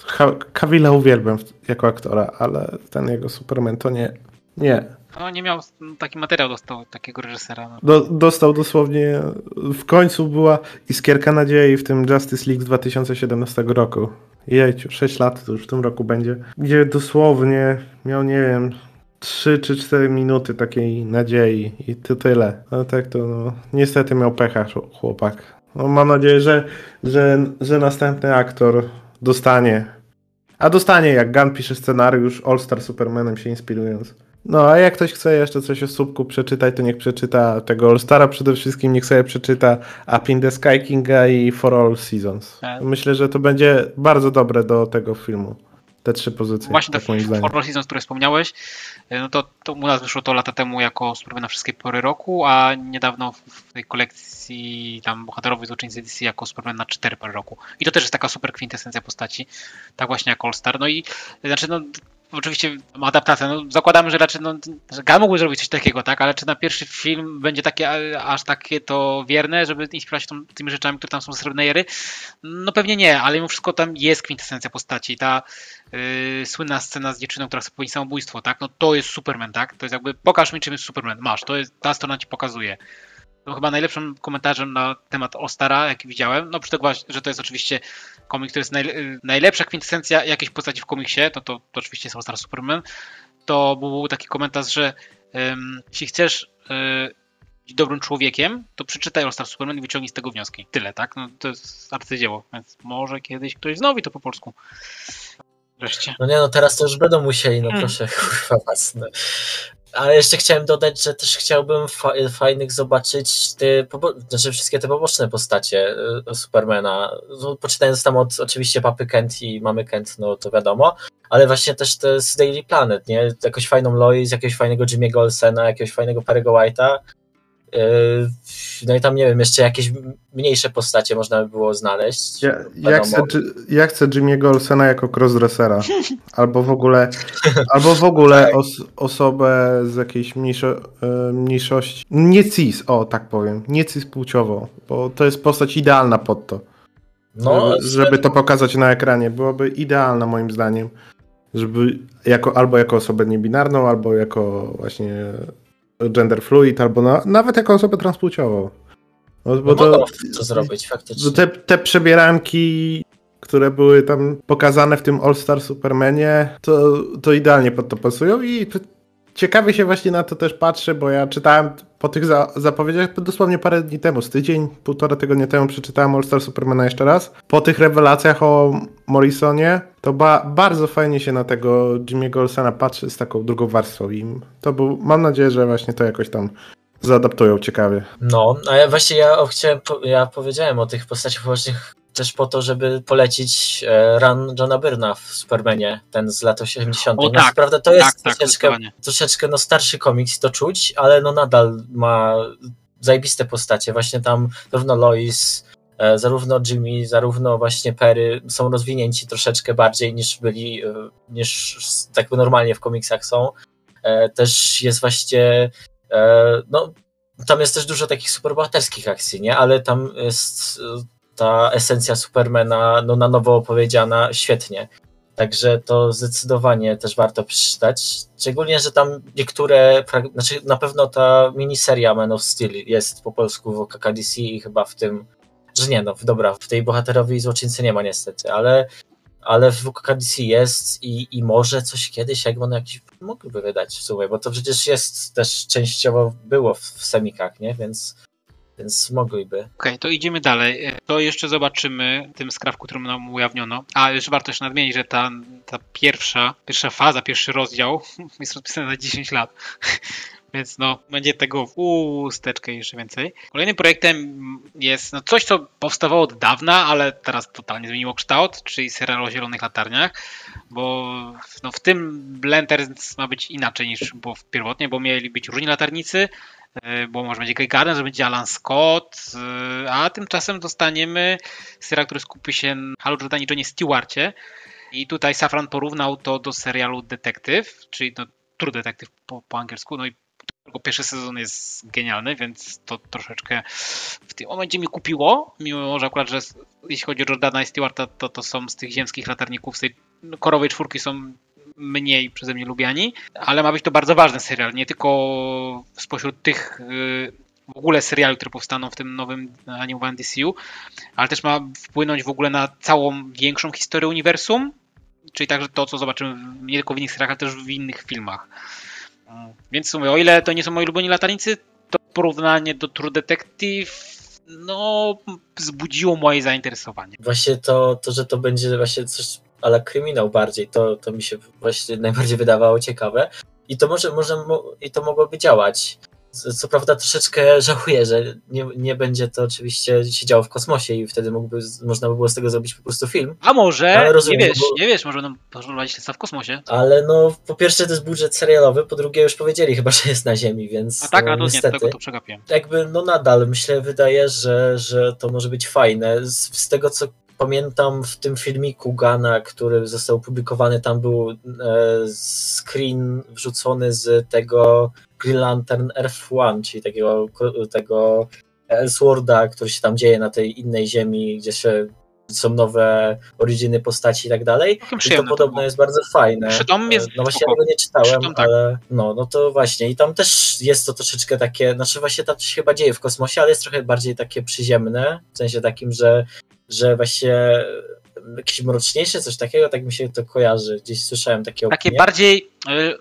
Kawila uwielbiam jako aktora, ale ten jego Superman to nie. Nie. No nie miał, taki materiał dostał takiego reżysera. No. Do, dostał dosłownie, w końcu była iskierka nadziei w tym Justice League z 2017 roku. Jejciu, 6 lat to już w tym roku będzie. Gdzie dosłownie miał, nie wiem, 3 czy 4 minuty takiej nadziei i to tyle. No tak to no, niestety miał pecha chłopak. No, mam nadzieję, że, że, że następny aktor dostanie. A dostanie, jak Gun pisze scenariusz All Star Supermanem się inspirując. No, a jak ktoś chce jeszcze coś o słupku przeczytać, to niech przeczyta tego All-Stara przede wszystkim, niech sobie przeczyta Up in the Sky Kinga i For All Seasons. Myślę, że to będzie bardzo dobre do tego filmu. te trzy pozycje. Właśnie tak moim zdaniem. Four Seasons, które wspomniałeś, no to, to u nas wyszło to lata temu jako Superman na wszystkie pory roku, a niedawno w- tej kolekcji tam bohaterowej złoczyńcy DC jako Superman na cztery pory roku. I to też jest taka super kwintesencja postaci, tak właśnie jak All Star. No i znaczy no oczywiście adaptacja, no zakładamy, że raczej no, że Gunn mógłby zrobić coś takiego, tak, ale czy na pierwszy film będzie takie aż takie to wierne, żeby inspirować tą, tymi rzeczami, które tam są z Srebrnej Ery? No pewnie nie, ale mimo wszystko tam jest kwintesencja postaci. Ta yy, słynna scena z dziewczyną, która chce popełnić samobójstwo, tak? No to jest Superman, tak? To jest jakby pokaż mi czym jest Superman. Masz, to jest ta strona ci pokazuje. To chyba najlepszym komentarzem na temat Ostara, jaki widziałem, no oprócz tego, że to jest oczywiście komik, to jest naj, najlepsza kwintesencja jakiejś postaci w komiksie, no to, to oczywiście jest All-Star Superman, to był taki komentarz, że ym, jeśli chcesz y, być dobrym człowiekiem, to przeczytaj All-Star Superman i wyciągnij z tego wnioski. Tyle, tak? No, to jest arcydzieło, więc może kiedyś ktoś znowi to po polsku. Wreszcie. No nie no, teraz to już będą musieli, no Mm. proszę, kurwa was. No. Ale jeszcze chciałem dodać, że też chciałbym fa fajnych zobaczyć te, znaczy wszystkie te poboczne postacie y, Supermana. No, poczytając tam od oczywiście Papy Kent i Mamy Kent, no to wiadomo, ale właśnie też te z Daily Planet, nie? Jakąś fajną Lois, jakiegoś fajnego Jimmy'ego Olsena, jakiegoś fajnego Perry'ego White'a. Y, No i tam nie wiem, jeszcze jakieś mniejsze postacie można by było znaleźć. Ja, ja, chcę, ja chcę Jimmy'ego Olsena jako crossdressera. Albo w ogóle, albo w ogóle os, osobę z jakiejś mniejszo, e, mniejszości. Nie cis, o tak powiem. Nie cis płciowo, bo to jest postać idealna pod to. No, żeby, żeby to pokazać na ekranie. Byłoby idealna moim zdaniem. Żeby jako, albo jako osobę niebinarną, albo jako właśnie gender fluid, albo na, nawet jako osobę transpłciową. Bo, no bo mogą to, to zrobić faktycznie. te, te przebieranki, które były tam pokazane w tym All Star Supermanie, to, to idealnie pod to pasują i ciekawie się właśnie na to też patrzę, bo ja czytałem po tych za, zapowiedziach dosłownie parę dni temu, z tydzień, półtora tygodnia temu przeczytałem All Star Supermana jeszcze raz. Po tych rewelacjach o Morrisonie, to ba, bardzo fajnie się na tego Jimmy'ego Olsena patrzy z taką drugą warstwą i to był, mam nadzieję, że właśnie to jakoś tam zaadaptują ciekawie. No, a ja właśnie ja chciałem, ja powiedziałem o tych postaciach pobocznych też po to, żeby polecić e, run Johna Byrna w Supermanie, ten z lat 80. O no, tak, prawda, to jest tak, tak, troszeczkę, troszeczkę no, starszy komiks, to czuć, ale no nadal ma zajebiste postacie. Właśnie tam zarówno Lois, e, zarówno Jimmy, zarówno właśnie Perry są rozwinięci troszeczkę bardziej niż byli, e, niż tak normalnie w komiksach są. Też jest właśnie no tam jest też dużo takich superbohaterskich akcji, nie? Ale tam jest ta esencja Supermana no, na nowo opowiedziana świetnie. Także to zdecydowanie też warto przeczytać. Szczególnie, że tam niektóre, znaczy na pewno ta miniseria Man of Steel jest po polsku w KKDC i chyba w tym, że nie, no dobra, w tej bohaterowi złoczyńcy nie ma niestety, ale, ale w KKDC jest i, i może coś kiedyś Egmont jakiś mogliby wydać w sumie, bo to przecież jest też częściowo było w, w semikach, nie? Więc, więc mogliby. Okej, to idziemy dalej. E, To jeszcze zobaczymy tym skrawku, którym nam ujawniono. A jeszcze warto jeszcze nadmienić, że ta, ta pierwsza, pierwsza faza, pierwszy rozdział jest rozpisany na 10 lat. Więc no, będzie tego w usteczkę jeszcze więcej. Kolejnym projektem jest no, coś, co powstawało od dawna, ale teraz totalnie zmieniło kształt, czyli serial o zielonych latarniach, bo no, w tym Lanterns ma być inaczej niż było pierwotnie, bo mieli być różni latarnicy, bo może będzie Guy Gardner, że będzie Alan Scott, e, a tymczasem dostaniemy serial, który skupi się na Halu Jordanie Johnie Stewarcie. I tutaj Safran porównał to do serialu Detektyw, czyli no, True Detective po, po angielsku. No i tylko pierwszy sezon jest genialny, więc to troszeczkę w tym momencie mi kupiło, mimo że akurat, że jeśli chodzi o Jordana i Stewarta, to, to są z tych ziemskich latarników, z tej korowej czwórki są mniej przeze mnie lubiani, ale ma być to bardzo ważny serial, nie tylko spośród tych y, w ogóle seriali, które powstaną w tym nowym animowanym DCU, ale też ma wpłynąć w ogóle na całą większą historię uniwersum, czyli także to, co zobaczymy nie tylko w innych serialach, ale też w innych filmach. Więc sumie, o ile to nie są moi ulubieni latarnicy, to porównanie do True Detective no, wzbudziło moje zainteresowanie. Właśnie to, to że to będzie właśnie coś ale kryminał bardziej, to, to mi się właśnie najbardziej wydawało ciekawe. I to może, może mo- i to mogłoby działać. Co prawda troszeczkę żałuję, że nie, nie będzie to oczywiście się działo w kosmosie i wtedy mógłby, można by było z tego zrobić po prostu film. A może, rozumiem, nie wiesz, bo- nie wiesz, może będą prowadzić śledztwa w kosmosie. Ale no, po pierwsze to jest budżet serialowy, po drugie już powiedzieli chyba, że jest na Ziemi, więc A tak, no, a to nie, niestety. tego to przegapiłem. jakby no nadal myślę, wydaje, że, że to może być fajne. Z, z tego co pamiętam w tym filmiku Gana, który został opublikowany, tam był e, screen wrzucony z tego Green Lantern Earth One, czyli takiego, tego Elseworlda, który się tam dzieje na tej innej ziemi, gdzie się są nowe originy postaci i tak dalej. Całkiem I to to podobno było. jest bardzo fajne. Przytom jest no właśnie ja tego nie czytałem, tak. ale no, no to właśnie. I tam też jest to troszeczkę takie, znaczy właśnie tam się chyba dzieje w kosmosie, ale jest trochę bardziej takie przyziemne, w sensie takim, że, że właśnie jakieś mroczniejsze, coś takiego, tak mi się to kojarzy. Gdzieś słyszałem takie opinie. Takie bardziej, y,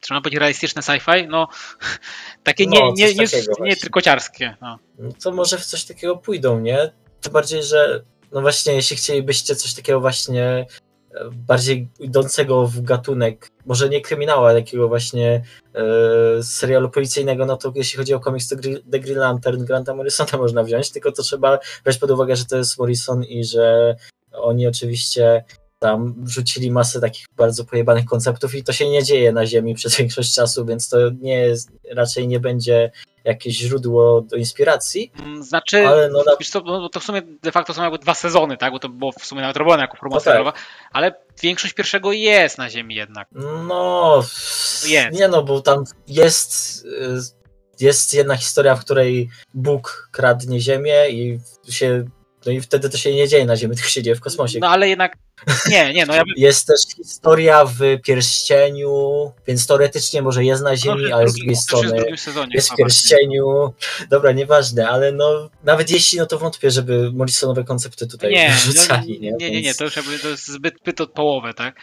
trzeba powiedzieć, realistyczne sci-fi, no takie No, nie, coś nie, nie, nie trykociarskie. No. No to może w coś takiego pójdą, nie? Tym bardziej, że no właśnie, jeśli chcielibyście coś takiego właśnie bardziej idącego w gatunek, może nie kryminału, ale takiego właśnie e, serialu policyjnego, no to jeśli chodzi o komiks, to The Green Lantern Granta Morrisona można wziąć, tylko to trzeba brać pod uwagę, że to jest Morrison i że oni oczywiście tam wrzucili masę takich bardzo pojebanych konceptów i to się nie dzieje na Ziemi przez większość czasu, więc to nie jest, raczej nie będzie jakieś źródło do inspiracji, Mm, Znaczy, ale no na co, no, to w sumie de facto są jakby dwa sezony, tak? Bo to było w sumie nawet robione jako forma No tak. ale większość pierwszego jest na ziemi jednak. No, Jest. nie no, bo tam jest, y, jest jedna historia, w której Bóg kradnie ziemię i się, no i wtedy to się nie dzieje na ziemi, tylko się dzieje w kosmosie. No ale jednak, nie, nie, no ja bym... Jest też historia w pierścieniu, więc teoretycznie może jest na ziemi, no, ale z drugi- drugiej strony sezonie. jest w pierścieniu. Dobra, nieważne, ale no nawet jeśli, no to wątpię, żeby Morrisonowe koncepty tutaj Nie, wrzucali, no, nie? nie, nie, nie, to już jakby to jest zbyt, zbyt od połowy, tak?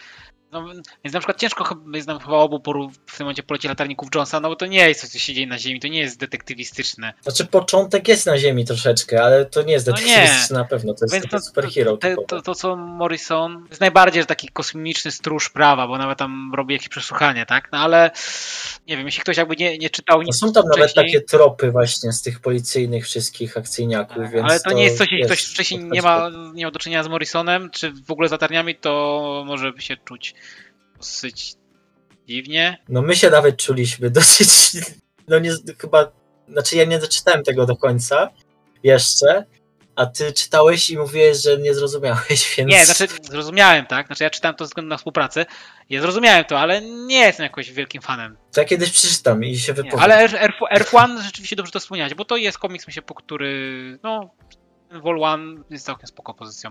No, więc na przykład ciężko chyba- jest nam chyba obu poru- w tym momencie poleci latarników Jonesa, no bo to nie jest coś, co się dzieje na Ziemi, to nie jest detektywistyczne. Znaczy początek jest na ziemi troszeczkę, ale to nie jest No detektywistyczne na pewno, to jest Więc to, superhero to, typowe. to, to, co Morrison jest najbardziej taki kosmiczny stróż prawa, bo nawet tam robi jakieś przesłuchanie, tak? No ale nie wiem, jeśli ktoś jakby nie, nie czytał No nic są tam nawet wcześniej, takie tropy właśnie z tych policyjnych wszystkich akcyjniaków, tak, więc ale to nie jest coś, jeśli ktoś wcześniej nie ma, nie ma do czynienia z Morrisonem, czy w ogóle z latarniami, to może by się czuć dosyć dziwnie. No my się nawet czuliśmy dosyć, no nie, chyba, znaczy ja nie doczytałem tego do końca jeszcze, a ty czytałeś i mówiłeś, że nie zrozumiałeś, więc... Nie, znaczy zrozumiałem, tak? Znaczy ja czytałem to ze względu na współpracę. Ja zrozumiałem to, ale nie jestem jakoś wielkim fanem. To ja kiedyś przeczytam i się Nie, wypowiem. ale R- R- R1 rzeczywiście dobrze to wspomniałeś, bo to jest komiks, myślę, po który, no, Vol 1 jest całkiem spoko pozycją.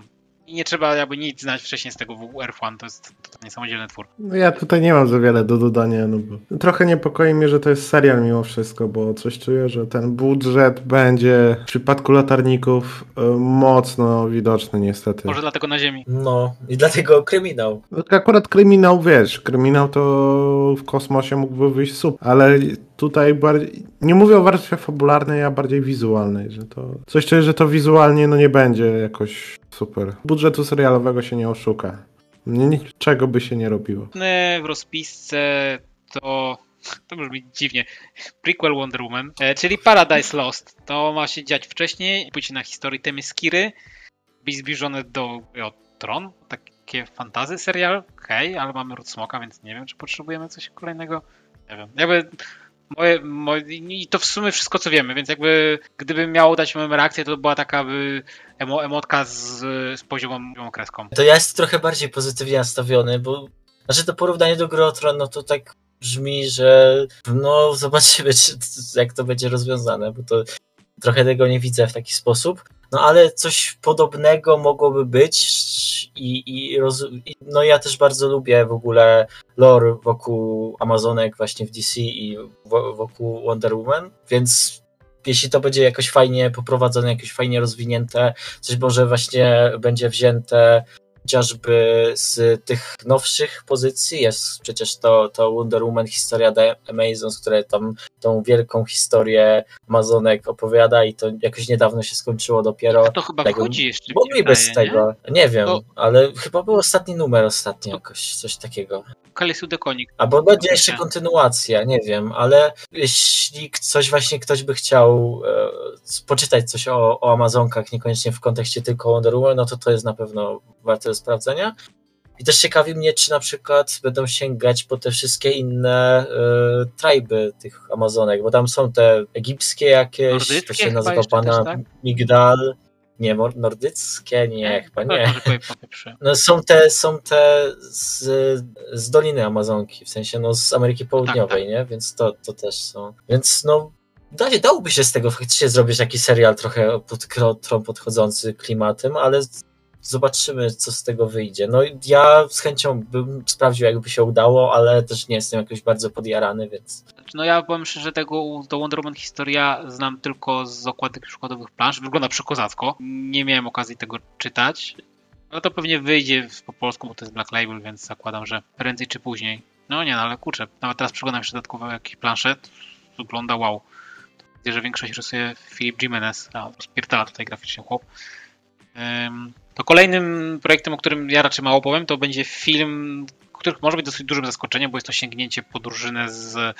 I nie trzeba jakby nic znać wcześniej z tego R1, to jest totalnie samodzielny twór. No ja tutaj nie mam za wiele do dodania, no bo trochę niepokoi mnie, że to jest serial mimo wszystko, bo coś czuję, że ten budżet będzie w przypadku latarników e, mocno widoczny niestety. Może dlatego na ziemi. No, i dlatego kryminał. No, Akurat kryminał, wiesz, kryminał to w kosmosie mógłby wyjść super, ale tutaj bardziej, nie mówię o warstwie fabularnej, a bardziej wizualnej, że to, coś czuję, że to wizualnie no nie będzie jakoś super. Budżetu serialowego się nie oszuka. Niczego by się nie robiło. W rozpisce to, to brzmi dziwnie, prequel Wonder Woman, e, czyli Paradise Lost. To ma się dziać wcześniej, być na historii Temiskiry, być zbliżone do o, Tron, takie fantazy serial, okej, ale mamy Ród Smoka, więc nie wiem, czy potrzebujemy coś kolejnego. Nie wiem, jakby moje, moje, i to w sumie wszystko, co wiemy, więc jakby gdybym miał dać moją reakcję, to była taka by emo, emotka z, z poziomą kreską. To ja jestem trochę bardziej pozytywnie nastawiony, bo znaczy to porównanie do Gry Tron, no to tak brzmi, że no zobaczymy, czy, jak to będzie rozwiązane, bo to trochę tego nie widzę w taki sposób. No ale coś podobnego mogłoby być i, i, roz, no ja też bardzo lubię w ogóle lore wokół Amazonek właśnie w DC i wo- wokół Wonder Woman, więc jeśli to będzie jakoś fajnie poprowadzone, jakoś fajnie rozwinięte, coś może właśnie będzie wzięte chociażby z tych nowszych pozycji. Jest przecież to, to Wonder Woman historia The Amazons, które tam tą wielką historię Amazonek opowiada i to jakoś niedawno się skończyło dopiero. To chyba Tego- wchodzi jeszcze. mi się Mogliby z wydaje, nie? tego, nie, wiem, To- ale chyba był ostatni numer ostatnio jakoś, coś takiego. Kelly Sue DeConnick. Albo będzie jeszcze kontynuacja, nie wiem, ale jeśli coś właśnie ktoś by chciał e, poczytać coś o, o Amazonkach, niekoniecznie w kontekście tylko Wonder Woman, no to to jest na pewno warte sprawdzenia. I też ciekawi mnie, czy na przykład będą sięgać po te wszystkie inne y, trajby tych Amazonek, bo tam są te egipskie jakieś, Nordyckie to się nazywa pana tak? Migdal. Nie, nordyckie? Nie, chyba No, nie. No są te, są te z, z Doliny Amazonki, w sensie no z Ameryki Południowej, tak. nie? Więc to, to też są. Więc no da, dałoby się z tego faktycznie zrobić taki serial trochę pod, podchodzący klimatem, ale zobaczymy, co z tego wyjdzie. No ja z chęcią bym sprawdził, jakby się udało, ale też nie jestem jakoś bardzo podjarany, więc No ja powiem szczerze, tego do Wonder Woman historia znam tylko z okładek przykładowych plansz. Wygląda przekozacko. Nie miałem okazji tego czytać. No to pewnie wyjdzie po polsku, bo to jest Black Label, więc zakładam, że prędzej czy później. No nie, no ale kurczę, nawet teraz przeglądam jeszcze dodatkowo jakiś planshet. Wygląda wow. Widzę, że większość rysuje Filip Jimenez, a spierdala tutaj graficznie chłop. To kolejnym projektem, o którym ja raczej mało powiem, to będzie film, który może być dosyć dużym zaskoczeniem, bo jest to sięgnięcie po drużynę z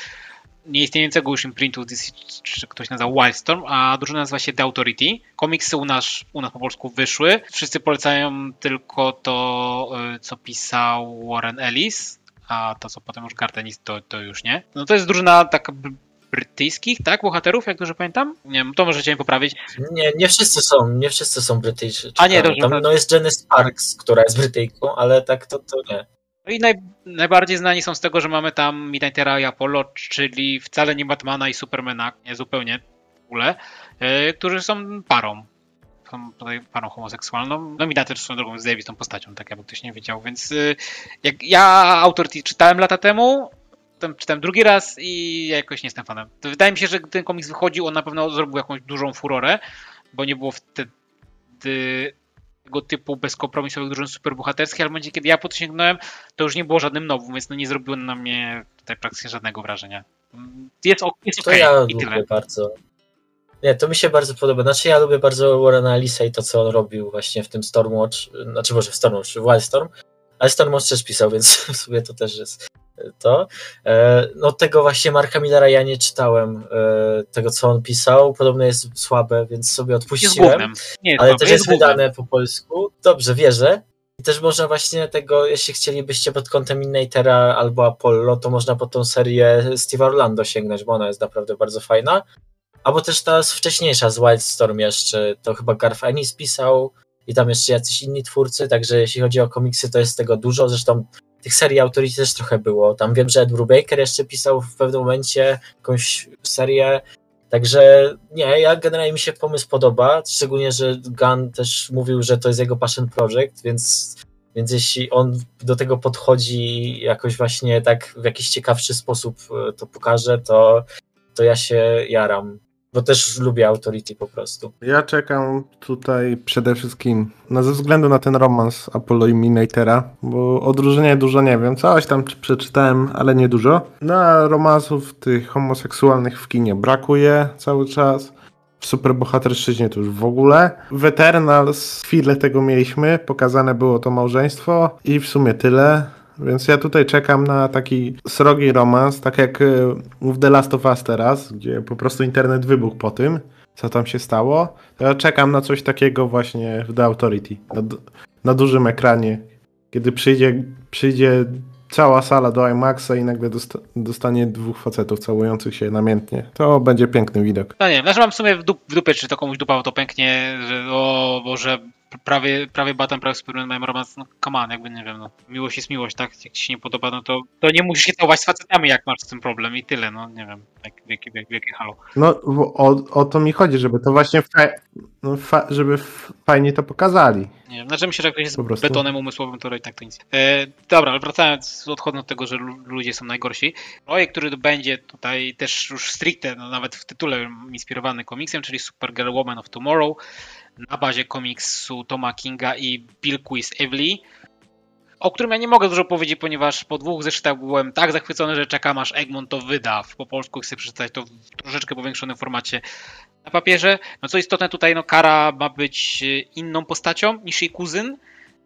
nieistniejącego już imprintu DC, czy ktoś nazywał Wildstorm, a drużyna nazywa się The Authority. Komiksy u nas, u nas po polsku wyszły. Wszyscy polecają tylko to, y, co pisał Warren Ellis, a to, co potem już Gartenis, to, to już nie. No to jest drużyna taka brytyjskich, tak, bohaterów, jak dobrze pamiętam? Nie wiem, to możecie mi poprawić. nie, nie wszyscy są, nie wszyscy są Brytyjczycy. A nie, dobrze, Tam tak. no jest Jenny Sparks, która jest Brytyjką, ale tak to, to nie. No i naj, najbardziej znani są z tego, że mamy tam Midnightera i Apollo, czyli wcale nie Batmana i Supermana, nie zupełnie w ogóle, yy, którzy są parą. Są tutaj parą homoseksualną. No Midnighter swoją drogą jest zajebistą postacią, tak jakby ktoś nie wiedział, więc yy, jak ja Authority czytałem lata temu, potem czytałem drugi raz i ja jakoś nie jestem fanem. To wydaje mi się, że gdy ten komiks wychodził, on na pewno zrobił jakąś dużą furorę, bo nie było wtedy tego typu bezkompromisowych drużyn superbohaterskich, ale w momencie, kiedy ja po to już nie było żadnym nowym, więc no nie zrobiło na mnie tutaj praktycznie żadnego wrażenia. Jest, ok- jest To okej ja i tyle. lubię bardzo. Nie, to mi się bardzo podoba. Znaczy ja lubię bardzo Warrena Allisa i to, co on robił właśnie w tym Stormwatch, znaczy może w Stormwatch, w Wildstorm, ale Stormwatch też pisał, więc w sumie to też jest to. E, No tego właśnie Marka Millera ja nie czytałem, e, tego co on pisał, podobno jest słabe, więc sobie odpuściłem. Nie ale też jest wydane po polsku. Dobrze, wierzę. I też można właśnie tego, jeśli chcielibyście pod kątem Innatera albo Apollo, to można po tą serię Steve'a Orlando sięgnąć, bo ona jest naprawdę bardzo fajna. Albo też ta wcześniejsza z Wildstorm jeszcze, to chyba Garth Ennis pisał i tam jeszcze jacyś inni twórcy, także jeśli chodzi o komiksy, to jest tego dużo. Zresztą tych serii Authority też trochę było. Tam wiem, że Ed Brubaker jeszcze pisał w pewnym momencie jakąś serię. Także nie, ja generalnie mi się pomysł podoba, szczególnie, że Gunn też mówił, że to jest jego passion project, więc, więc jeśli on do tego podchodzi jakoś właśnie tak w jakiś ciekawszy sposób e, to pokaże, to, to ja się jaram, bo też lubię Authority po prostu. Ja czekam tutaj przede wszystkim no ze względu na ten romans Apollo i Midnightera, bo o drużynie dużo nie wiem. Coś tam przeczytałem, ale nie dużo. No a romansów tych homoseksualnych w kinie brakuje cały czas. W superbohaterszczyźnie to już w ogóle. W Eternals chwilę tego mieliśmy, pokazane było to małżeństwo i w sumie tyle. Więc ja tutaj czekam na taki srogi romans, tak jak y, w The Last of Us teraz, gdzie po prostu internet wybuchł po tym, co tam się stało. Ja czekam na coś takiego właśnie w The Authority, na, na dużym ekranie, kiedy przyjdzie, przyjdzie cała sala do IMAXa i nagle dosta- dostanie dwóch facetów całujących się namiętnie. To będzie piękny widok. No nie wiem, znaczy mam w sumie w dupie, czy to komuś dupa to pęknie, że o Boże, prawie, prawie Batman, prawie Superman mają romans, no come on, jakby nie wiem, no. Miłość jest miłość, tak? Jak ci się nie podoba, no to, to nie musisz się całować z facetami, jak masz z tym problem i tyle, no nie wiem, jak, wielkie, wielkie, wielkie halo. No o, o to mi chodzi, żeby to właśnie fa- no, fa- żeby fajnie to pokazali. Nie wiem, znaczy myślę, że jak ktoś jest betonem umysłowym, to i tak to nic. E, dobra, ale wracając, odchodząc od tego, że lu- ludzie są najgorsi. Projekt, który będzie tutaj też już stricte, no nawet w tytule inspirowany komiksem, czyli Supergirl Woman of Tomorrow, na bazie komiksu Toma Kinga i Bill Quiz Evely, o którym ja nie mogę dużo powiedzieć, ponieważ po dwóch zeszytach byłem tak zachwycony, że czekam aż Egmont to wyda. Po polsku chcę przeczytać to w troszeczkę powiększonym formacie na papierze. No co istotne tutaj, no Kara ma być e, inną postacią niż jej kuzyn.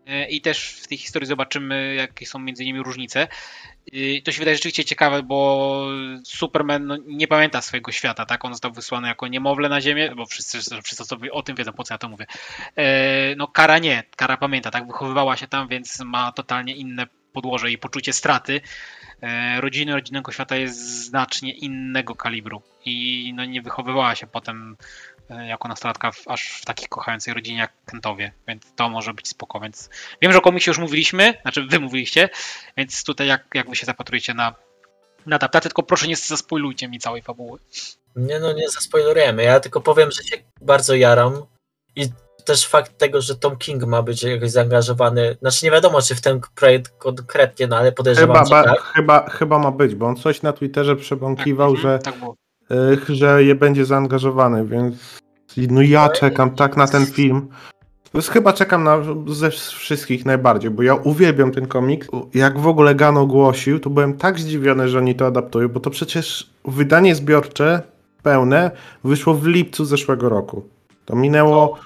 E, i też w tej historii zobaczymy, jakie są między nimi różnice. Y, To się wydaje rzeczywiście ciekawe, bo Superman no, nie pamięta swojego świata, tak? On został wysłany jako niemowlę na Ziemię, bo wszyscy, wszyscy sobie o tym wiedzą, po co ja to mówię. E, No Kara nie, Kara pamięta, tak? Wychowywała się tam, więc ma totalnie inne podłoże i poczucie straty. E, Rodziny rodzinnego świata jest znacznie innego kalibru i no, nie wychowywała się potem e, jako nastolatka w, aż w takiej kochającej rodzinie jak Kentowie, więc to może być spoko, więc wiem, że o komiksie już mówiliśmy, znaczy wy mówiliście, więc tutaj jak, jak wy się zapatrujecie na, na adaptację, tylko proszę nie zaspoilujcie mi całej fabuły. Nie no, nie zaspoilerujemy. Ja tylko powiem, że się bardzo jaram i też fakt tego, że Tom King ma być jakoś zaangażowany, znaczy nie wiadomo, czy w ten projekt konkretnie, no ale podejrzewam, Chyba, że ba, tak. chyba, chyba ma być, bo on coś na Twitterze przebąkiwał, Mhm, że, Tak było. y, że je będzie zaangażowany, więc no ja czekam tak na ten film. Chyba czekam na ze wszystkich najbardziej, bo ja uwielbiam ten komiks. Jak w ogóle Gan ogłosił, to byłem tak zdziwiony, że oni to adaptują, bo to przecież wydanie zbiorcze pełne wyszło w lipcu zeszłego roku. To minęło,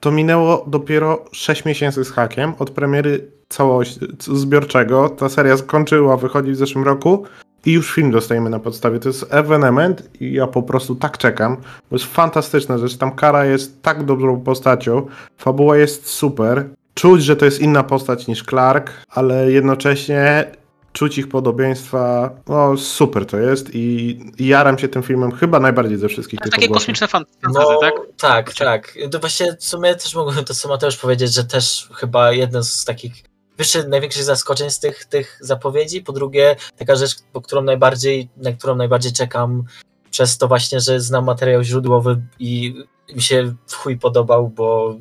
to minęło dopiero 6 miesięcy z hakiem od premiery całości zbiorczego. Ta seria skończyła wychodzić w zeszłym roku i już film dostajemy na podstawie. To jest evenement i ja po prostu tak czekam. Bo jest fantastyczna rzecz. Tam Kara jest tak dobrą postacią. Fabuła jest super. Czuć, że to jest inna postać niż Clark, ale jednocześnie czuć ich podobieństwa. No super to jest i jaram się tym filmem chyba najbardziej ze wszystkich tych Takie kosmiczne fan- fantazy, No, tak? tak, tak. To właśnie w sumie też mogłem to co Mateusz powiedzieć, że też chyba jeden z takich wyższych, największych zaskoczeń z tych, tych zapowiedzi. Po drugie, taka rzecz, po którą najbardziej, na którą najbardziej czekam przez to właśnie, że znam materiał źródłowy i mi się w chuj podobał, bo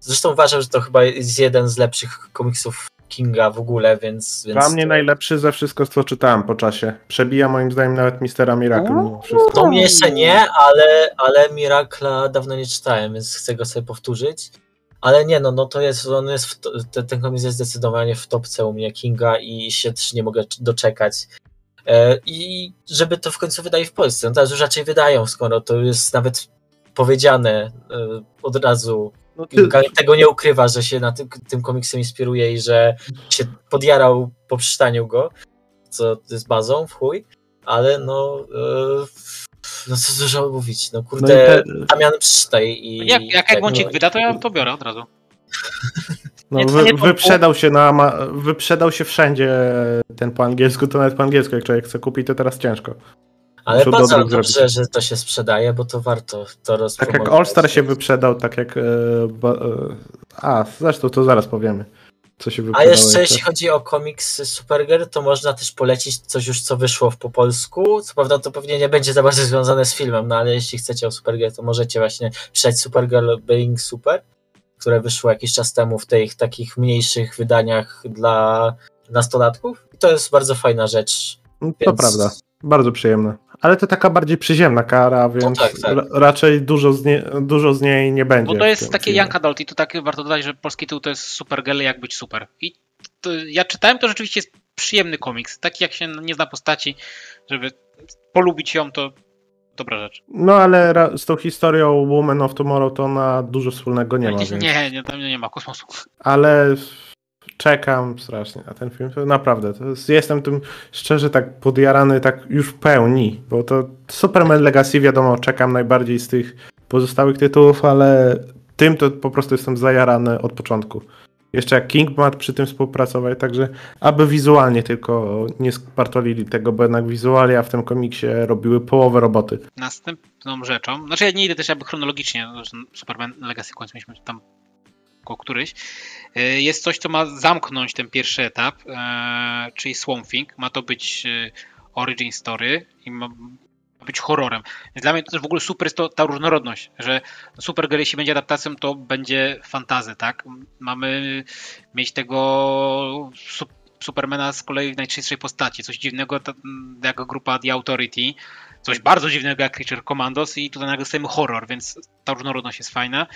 zresztą uważam, że to chyba jest jeden z lepszych komiksów Kinga w ogóle, więc... więc Dla mnie najlepszy ze wszystko, co czytałem po czasie. Przebija moim zdaniem nawet Mistera Miracle wszystko. To mnie jeszcze nie, ale, ale Miracla dawno nie czytałem, więc chcę go sobie powtórzyć. Ale nie, no, no to jest, on jest, w to, te- ten komiks jest zdecydowanie w topce u mnie Kinga i się też nie mogę doczekać. E, I żeby to w końcu wydali w Polsce. No teraz już raczej wydają, skoro to jest nawet powiedziane e, od razu. No, ty, Kinga tego nie ukrywa, że się na tym, tym komiksem inspiruje i że się podjarał po przeczytaniu go, co jest bazą w chuj, ale no, e, no co dużo mówić, no no kurde, te, Damian przeczytaj i... Jak, jak, jak tak, no, wyda, to ja to biorę od razu. no, nie, wy, wyprzedał się na ma, wyprzedał się wszędzie ten po angielsku, to nawet po angielsku, jak człowiek chce kupić, to teraz ciężko. Ale bardzo dobrze, zrobić. że to się sprzedaje, bo to warto to Tak rozpromować. jak All Star się wyprzedał, tak jak. E, e, a, zresztą to zaraz powiemy. Co się A jeszcze jeśli chodzi o komiks Supergirl, to można też polecić coś już, co wyszło po polsku. Co prawda to pewnie nie będzie za bardzo związane z filmem, no ale jeśli chcecie o Supergirl, to możecie właśnie przeczytać Supergirl Being Super, które wyszło jakiś czas temu w tych takich mniejszych wydaniach dla nastolatków. I to jest bardzo fajna rzecz. No, To więc- prawda. Bardzo przyjemne. Ale to taka bardziej przyziemna kara, więc tak, tak. ra- raczej dużo z, nie, dużo z niej nie będzie. Bo to jest takie filmie. Young Adult i to tak warto dodać, że polski tytuł to jest Supergirl, jak być super. I to, ja czytałem, to rzeczywiście jest przyjemny komiks. Taki jak się nie zna postaci, żeby polubić ją, to dobra rzecz. No ale z tą historią Woman of Tomorrow to ona dużo wspólnego nie ma. Więc... nie, nie, tam nie ma kosmosu. Ale czekam strasznie na ten film. Naprawdę, to jest, jestem tym szczerze tak podjarany, tak już w pełni, bo to Superman Legacy, wiadomo, czekam najbardziej z tych pozostałych tytułów, ale tym to po prostu jestem zajarany od początku. Jeszcze jak King ma przy tym współpracować, także aby wizualnie tylko nie spartolili tego, bo jednak wizualia w tym komiksie robiły połowę roboty. Następną rzeczą, znaczy ja nie idę też jakby chronologicznie, no, Superman Legacy końcu mieliśmy tam koło któryś, jest coś, co ma zamknąć ten pierwszy etap, e, czyli Swamp Thing. Ma to być y, origin story i ma być horrorem. Więc dla mnie to też w ogóle super jest to ta różnorodność, że Supergirl jeśli będzie adaptacją, to będzie fantazy, tak? Mamy mieć tego su- Supermana z kolei w najczystszej postaci, coś dziwnego jak grupa The Authority, coś bardzo dziwnego jak Creature Commandos i tutaj nagle dostajemy horror, więc ta różnorodność jest fajna.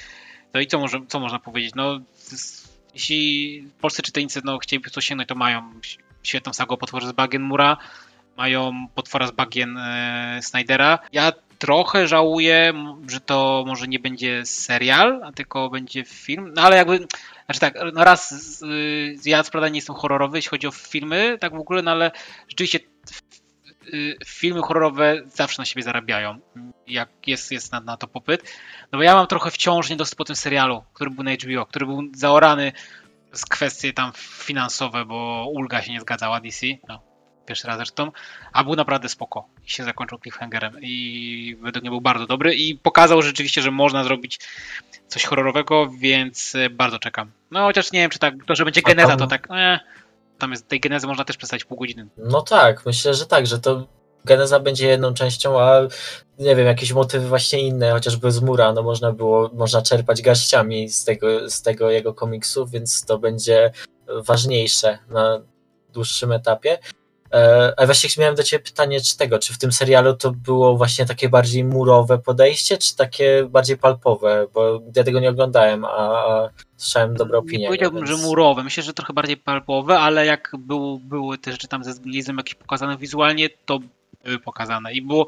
No i co, może, co można powiedzieć? No, jeśli polscy czytelnicy no, chcieliby coś sięgnąć, to mają świetną sagę o potworze z Bagien Mura, mają potwora z Bagien e, Snydera. Ja trochę żałuję, że to może nie będzie serial, a tylko będzie film. No ale jakby, znaczy tak, no raz ja co nie jestem horrorowy, jeśli chodzi o filmy, tak w ogóle, no ale rzeczywiście filmy horrorowe zawsze na siebie zarabiają, jak jest, jest na, na to popyt. No bo ja mam trochę wciąż niedosyt po tym serialu, który był na HBO, który był zaorany z kwestie tam finansowe, bo ulga się nie zgadzała DC. No, pierwszy raz zresztą, a był naprawdę spoko i się zakończył cliffhangerem i według mnie był bardzo dobry i pokazał rzeczywiście, że można zrobić coś horrorowego, więc bardzo czekam. No chociaż nie wiem, czy tak, to, że będzie geneza, to tak, eh, jest, tej genezy można też przedstawić pół godziny. No tak, myślę, że tak, że to geneza będzie jedną częścią, a nie wiem, jakieś motywy właśnie inne, chociażby z Mura, no można było, można czerpać garściami z tego, z tego jego komiksu, więc to będzie ważniejsze na dłuższym etapie. E, a właśnie miałem do Ciebie pytanie, czy tego, czy w tym serialu to było właśnie takie bardziej murowe podejście, czy takie bardziej palpowe, bo ja tego nie oglądałem, a, słyszałem dobre opinie. Nie powiedziałbym, więc... że murowe, myślę, że trochę bardziej palpowe, ale jak był, były te rzeczy tam ze zgnilizmem jakieś pokazane wizualnie, to były pokazane. I było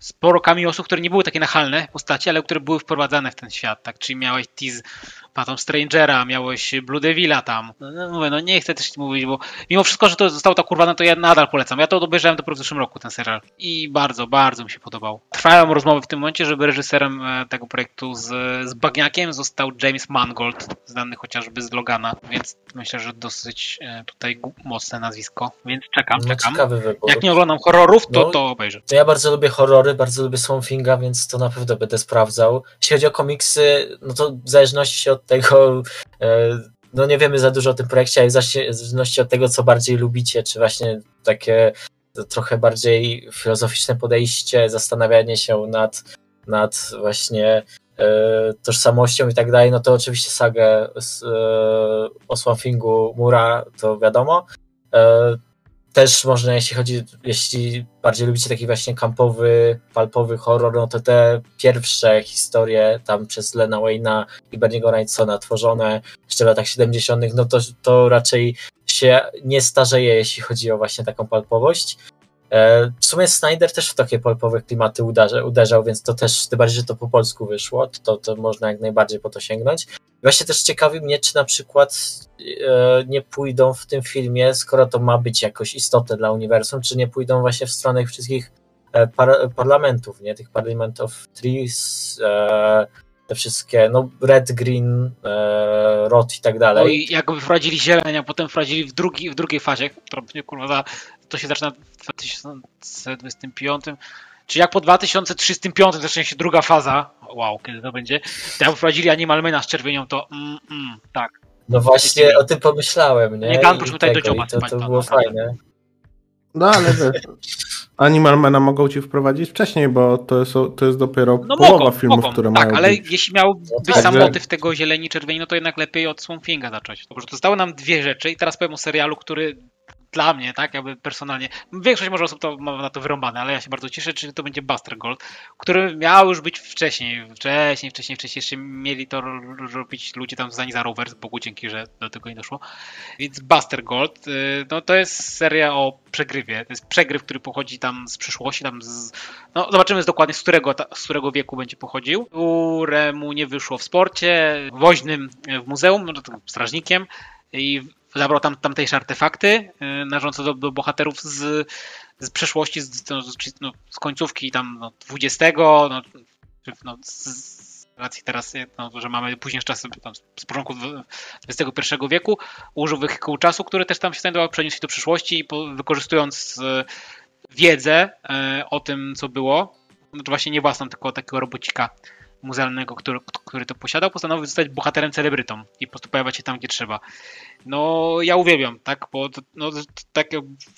sporo kamiosów, które nie były takie nachalne postaci, ale które były wprowadzane w ten świat, tak, czyli miałeś Phantom Strangera, miałeś Blue Devila tam. No, no, mówię, no nie chcę też mówić, bo mimo wszystko, że to zostało tak kurwane, to ja nadal polecam. Ja to obejrzałem dopiero w zeszłym roku, ten serial. I bardzo, bardzo mi się podobał. Trwają rozmowy w tym momencie, żeby reżyserem e, tego projektu z, z Bagniakiem został James Mangold, znany chociażby z Logana, więc myślę, że dosyć e, tutaj mocne nazwisko, więc czekam, no, czekam. Ciekawy wybór. Jak nie oglądam horrorów, to, no, to obejrzę. To ja bardzo lubię horrory, bardzo lubię Swamp więc to na pewno będę sprawdzał. Jeśli chodzi o komiksy, no to w zależności od tego, e, no nie wiemy za dużo o tym projekcie, ale w zależności od tego, co bardziej lubicie, czy właśnie takie trochę bardziej filozoficzne podejście, zastanawianie się nad, nad właśnie e, tożsamością i tak dalej, no to oczywiście sagę z, e, o Swamfingu Mura to wiadomo. Też można, jeśli chodzi, jeśli bardziej lubicie taki właśnie kampowy, palpowy horror, no to te pierwsze historie tam przez Lena Wayna i Berniego Wrightsona tworzone jeszcze w latach 70., no to, to raczej się nie starzeje, jeśli chodzi o właśnie taką palpowość. E, w sumie Snyder też w takie polpowe klimaty uderzał, uderzał, więc to też, tym bardziej, że to po polsku wyszło, to, to można jak najbardziej po to sięgnąć. Właśnie też ciekawi mnie, czy na przykład e, nie pójdą w tym filmie, skoro to ma być jakoś istotne dla uniwersum, czy nie pójdą właśnie w stronę tych wszystkich e, par parlamentów, nie? Tych Parliament of Trees, te wszystkie, no Red, Green, e, Rot i tak dalej. No i jakby wprowadzili zieleń, a potem wprowadzili w, drugi, w drugiej fazie, która kurwa, to się zaczyna w 2025, czy jak po 2305 zacznie się druga faza, wow, kiedy to będzie, to jak wprowadzili Animal Mana z czerwienią, to mm, mm, tak. No właśnie o tym pomyślałem, nie? Nie Gun tutaj do Joba. To, to było fajne. No ale Animal Mana mogą ci wprowadzić wcześniej, bo to jest, to jest dopiero no połowa mogą, filmów, mogą, które tak, mają ale być. jeśli miał być sam motyw tego zieleni czerwieni, no to jednak lepiej od Swamp Thinga zacząć. Dobrze, zostały nam dwie rzeczy i teraz powiem o serialu, który dla mnie, tak, jakby personalnie, większość może osób to ma na to wyrąbane, ale ja się bardzo cieszę, czy to będzie Buster Gold, który miał już być wcześniej, wcześniej, wcześniej, wcześniej, jeszcze mieli to robić ludzie tam znani za Rovers, Bogu dzięki, że do tego nie doszło. Więc Buster Gold, y, no to jest seria o przegrywie, to jest przegryw, który pochodzi tam z przyszłości, tam z, no zobaczymy dokładnie z którego, z którego wieku będzie pochodził, któremu nie wyszło w sporcie, woźnym w muzeum, no strażnikiem i zabrał tam tamtejsze artefakty y, należące do, do bohaterów z, z przeszłości, z, no, no, z końcówki tam no, 20, no, no, z, racji teraz, no, że mamy późniejsze czasy tam, z początku XXI wieku, użył wehikułu czasu, który też tam się znajdował, przeniósł się do przyszłości i po, wykorzystując y, wiedzę y, o tym, co było, no to właśnie nie własną, tylko takiego robocika muzealnego, który, który to posiadał, postanowił zostać bohaterem celebrytą i po prostu pojawiać się tam, gdzie trzeba. No, ja uwielbiam, tak, bo no, tak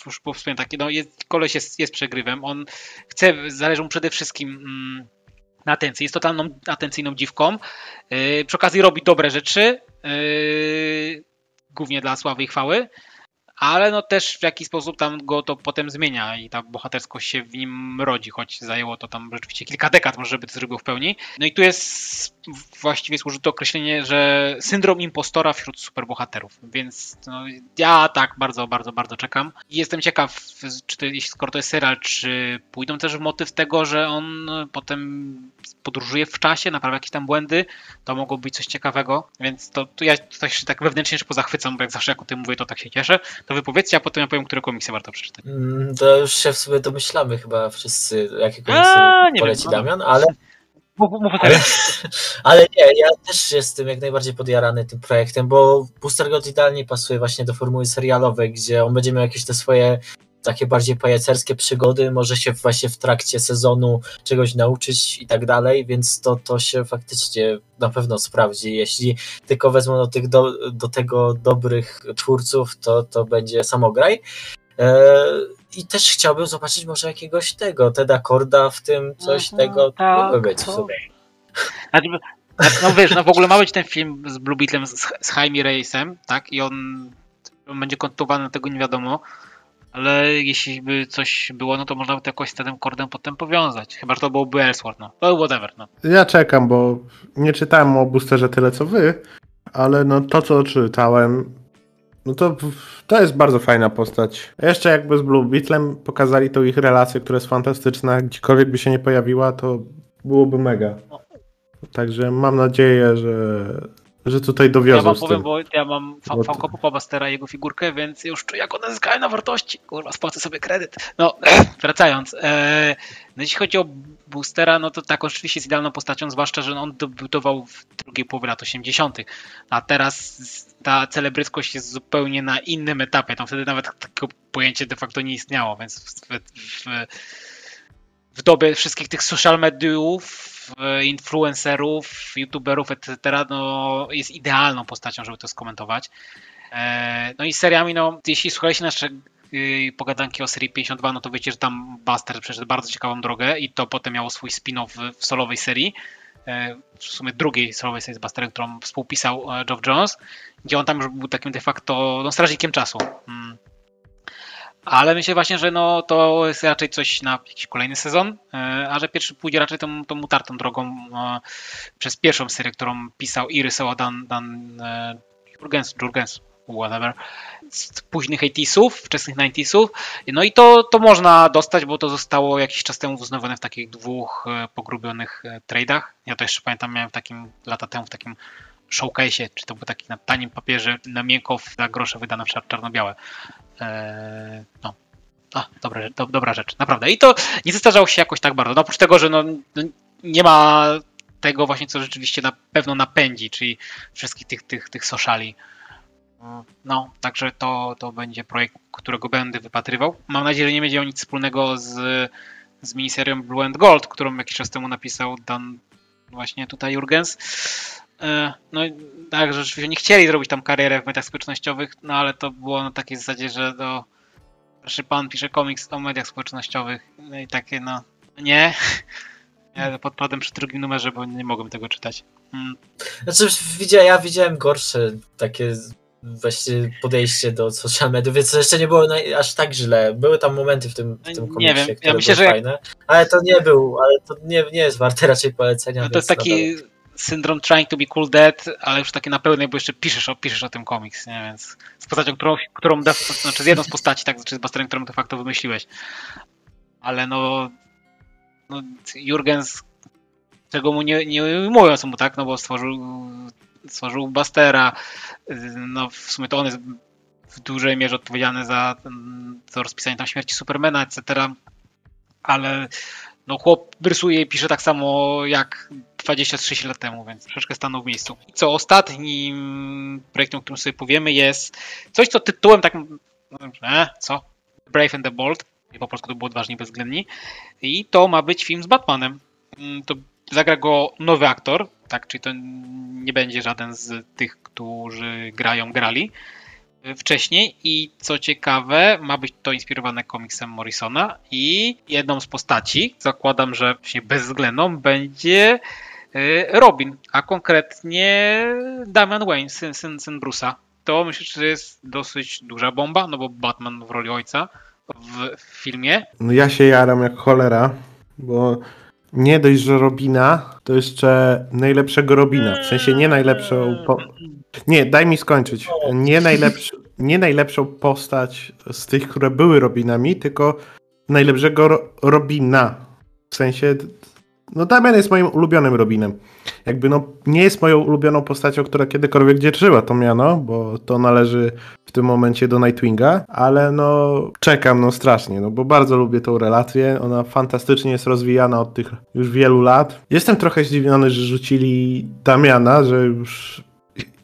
już wspomniałem, taki, no, jest, koleś jest, jest przegrywem, on chce, zależy mu przede wszystkim mm, na atencji, jest totalną atencyjną dziwką, yy, przy okazji robi dobre rzeczy, yy, głównie dla sławy i chwały, ale no też w jakiś sposób tam go to potem zmienia i ta bohaterskość się w nim rodzi, choć zajęło to tam rzeczywiście kilka dekad, może żeby to zrobił w pełni. No i tu jest właściwie służy to określenie, że syndrom impostora wśród superbohaterów, więc no, ja tak bardzo, bardzo, bardzo czekam. I jestem ciekaw, czy to, skoro to jest serial, czy pójdą też w motyw tego, że on potem podróżuje w czasie, naprawia jakieś tam błędy, to mogło być coś ciekawego, więc to, to ja tutaj się tak wewnętrznie już pozachwycam, bo jak zawsze jak o tym mówię, to tak się cieszę. To wypowiedzcie, a potem ja powiem, które komiksy warto przeczytać. Mm, to już się w sobie domyślamy chyba wszyscy, jakie komiksy a, poleci wiem, no Damian, ale... ale, ale nie, ja też jestem jak najbardziej podjarany tym projektem, bo Booster God idealnie pasuje właśnie do formuły serialowej, gdzie on będzie miał jakieś te swoje takie bardziej pajacerskie przygody, może się właśnie w trakcie sezonu czegoś nauczyć i tak dalej, więc to, to się faktycznie na pewno sprawdzi. Jeśli tylko wezmą do, tych do, do tego dobrych twórców, to, to będzie samograj. E, I też chciałbym zobaczyć może jakiegoś tego, Teda Korda w tym, coś mhm, tego tak, mogło być w sobie. Znaczy, no wiesz, no w ogóle ma być ten film z Blue Beetlem, z, z Jaime Reisem, tak? I on, on będzie kontynuowany, tego nie wiadomo ale jeśli by coś było, no to można by to jakoś z tym kordem potem powiązać. Chyba, że to byłoby Elsewhere, no. To whatever, no. Ja czekam, bo nie czytałem o boosterze tyle co wy, ale no to co czytałem, no to to jest bardzo fajna postać. Jeszcze jakby z Blue Beetlem pokazali tą ich relację, która jest fantastyczna, gdziekolwiek by się nie pojawiła, to byłoby mega. Także mam nadzieję, że że tutaj dowiozą. Ja wam powiem, bo ja mam Funko Popa Bastera jego figurkę, więc już czuję, jak one zyskają na wartości. Kurwa, spłacę sobie kredyt. No, wracając. E, no jeśli chodzi o Boostera, no to tak, oczywiście jest idealną postacią, zwłaszcza, że on debiutował w drugiej połowie lat 80., a teraz ta celebryckość jest zupełnie na innym etapie. Tam wtedy nawet takie pojęcie de facto nie istniało, więc w, w, w dobie wszystkich tych social mediów influencerów, youtuberów, etc., no, jest idealną postacią, żeby to skomentować. E, no i seriami, no, jeśli słuchaliście nasze y, pogadanki o serii 52, no to wiecie, że tam Buster przeszedł bardzo ciekawą drogę i to potem miało swój spin-off w solowej serii, e, w sumie drugiej solowej serii z Busterem, którą współpisał e, Geoff Jones, gdzie on tam już był takim de facto no, strażnikiem czasu. Ale myślę właśnie, że no, to jest raczej coś na jakiś kolejny sezon, e, a że pierwszy pójdzie raczej tą, tą utartą drogą e, przez pierwszą serię, którą pisał i rysował Dan, Dan e, Jurgens, Jurgens, whatever, z późnych 80 wczesnych 90 No i to, to można dostać, bo to zostało jakiś czas temu uznawane w takich dwóch pogrubionych trade'ach. Ja to jeszcze pamiętam, miałem w takim lata temu w takim showcase, czy to był taki na tanim papierze, na miękko za grosze wydane w czarno-białe. Eee, no. A, dobra, do, dobra rzecz, naprawdę. I to nie zestarzało się jakoś tak bardzo. No, oprócz tego, że no, no, nie ma tego właśnie, co rzeczywiście na pewno napędzi, czyli wszystkich tych, tych, tych sociali. No, także to, to będzie projekt, którego będę wypatrywał. Mam nadzieję, że nie będzie o nic wspólnego z, z miniserią Blue and Gold, którą jakiś czas temu napisał Dan właśnie tutaj Jurgens. E, no tak, że rzeczywiście nie chcieli zrobić tam karierę w mediach społecznościowych, no ale to było na takiej zasadzie, że to proszę pan pisze komiks o mediach społecznościowych no i takie no nie. Ja podpadłem przy drugim numerze, bo nie mogłem tego czytać. Hmm. Znaczy, widziałem, ja widziałem gorsze takie właśnie podejście do social mediów, więc jeszcze nie było aż tak źle. Były tam momenty w tym, w tym komiksie, nie wiem. które ja myślę, były że fajne, ale to nie był, ale to nie, nie jest warte raczej polecenia. No to jest taki syndrom trying to be cool dead, ale już takie na pełnej, bo jeszcze piszesz o, piszesz o tym komiks, nie? Więc z postacią, którą, którą de, znaczy z jedną z postaci, tak, znaczy z Busterem, którą de facto wymyśliłeś. Ale no, no Jurgens, czego mu nie, nie mówiąc mu, tak, no bo stworzył, stworzył Bustera, no w sumie to on jest w dużej mierze odpowiedzialny za, za rozpisanie tam śmierci Supermana, etc., ale no chłop rysuje i pisze tak samo jak 26 lat temu, więc troszeczkę stanął w miejscu. I co ostatnim projektem, o którym sobie powiemy jest coś, co tytułem tak e, co? Brave and the Bold, po polsku to było odważni bezwzględni i to ma być film z Batmanem. Mm, to zagra go nowy aktor, tak, czyli to nie będzie żaden z tych, którzy grają, grali wcześniej i co ciekawe, ma być to inspirowane komiksem Morrisona i jedną z postaci, zakładam, że właśnie bezwzględną, będzie e, Robin, a konkretnie Damian Wayne, syn, syn, syn Bruce'a. to myślę, że jest dosyć duża bomba, no bo Batman w roli ojca w filmie. No ja się jaram jak cholera, bo nie dość, że Robina, to jeszcze najlepszego Robina. W sensie nie najlepszą. Po... Nie, daj mi skończyć. Nie, najlepszy, nie najlepszą postać z tych, które były Robinami, tylko najlepszego ro Robina. W sensie. No Damian jest moim ulubionym Robinem. Jakby no nie jest moją ulubioną postacią, która kiedykolwiek dzierżyła to miano, bo to należy w tym momencie do Nightwinga, ale no czekam no strasznie, no bo bardzo lubię tą relację, ona fantastycznie jest rozwijana od tych już wielu lat. Jestem trochę zdziwiony, że rzucili Damiana, że już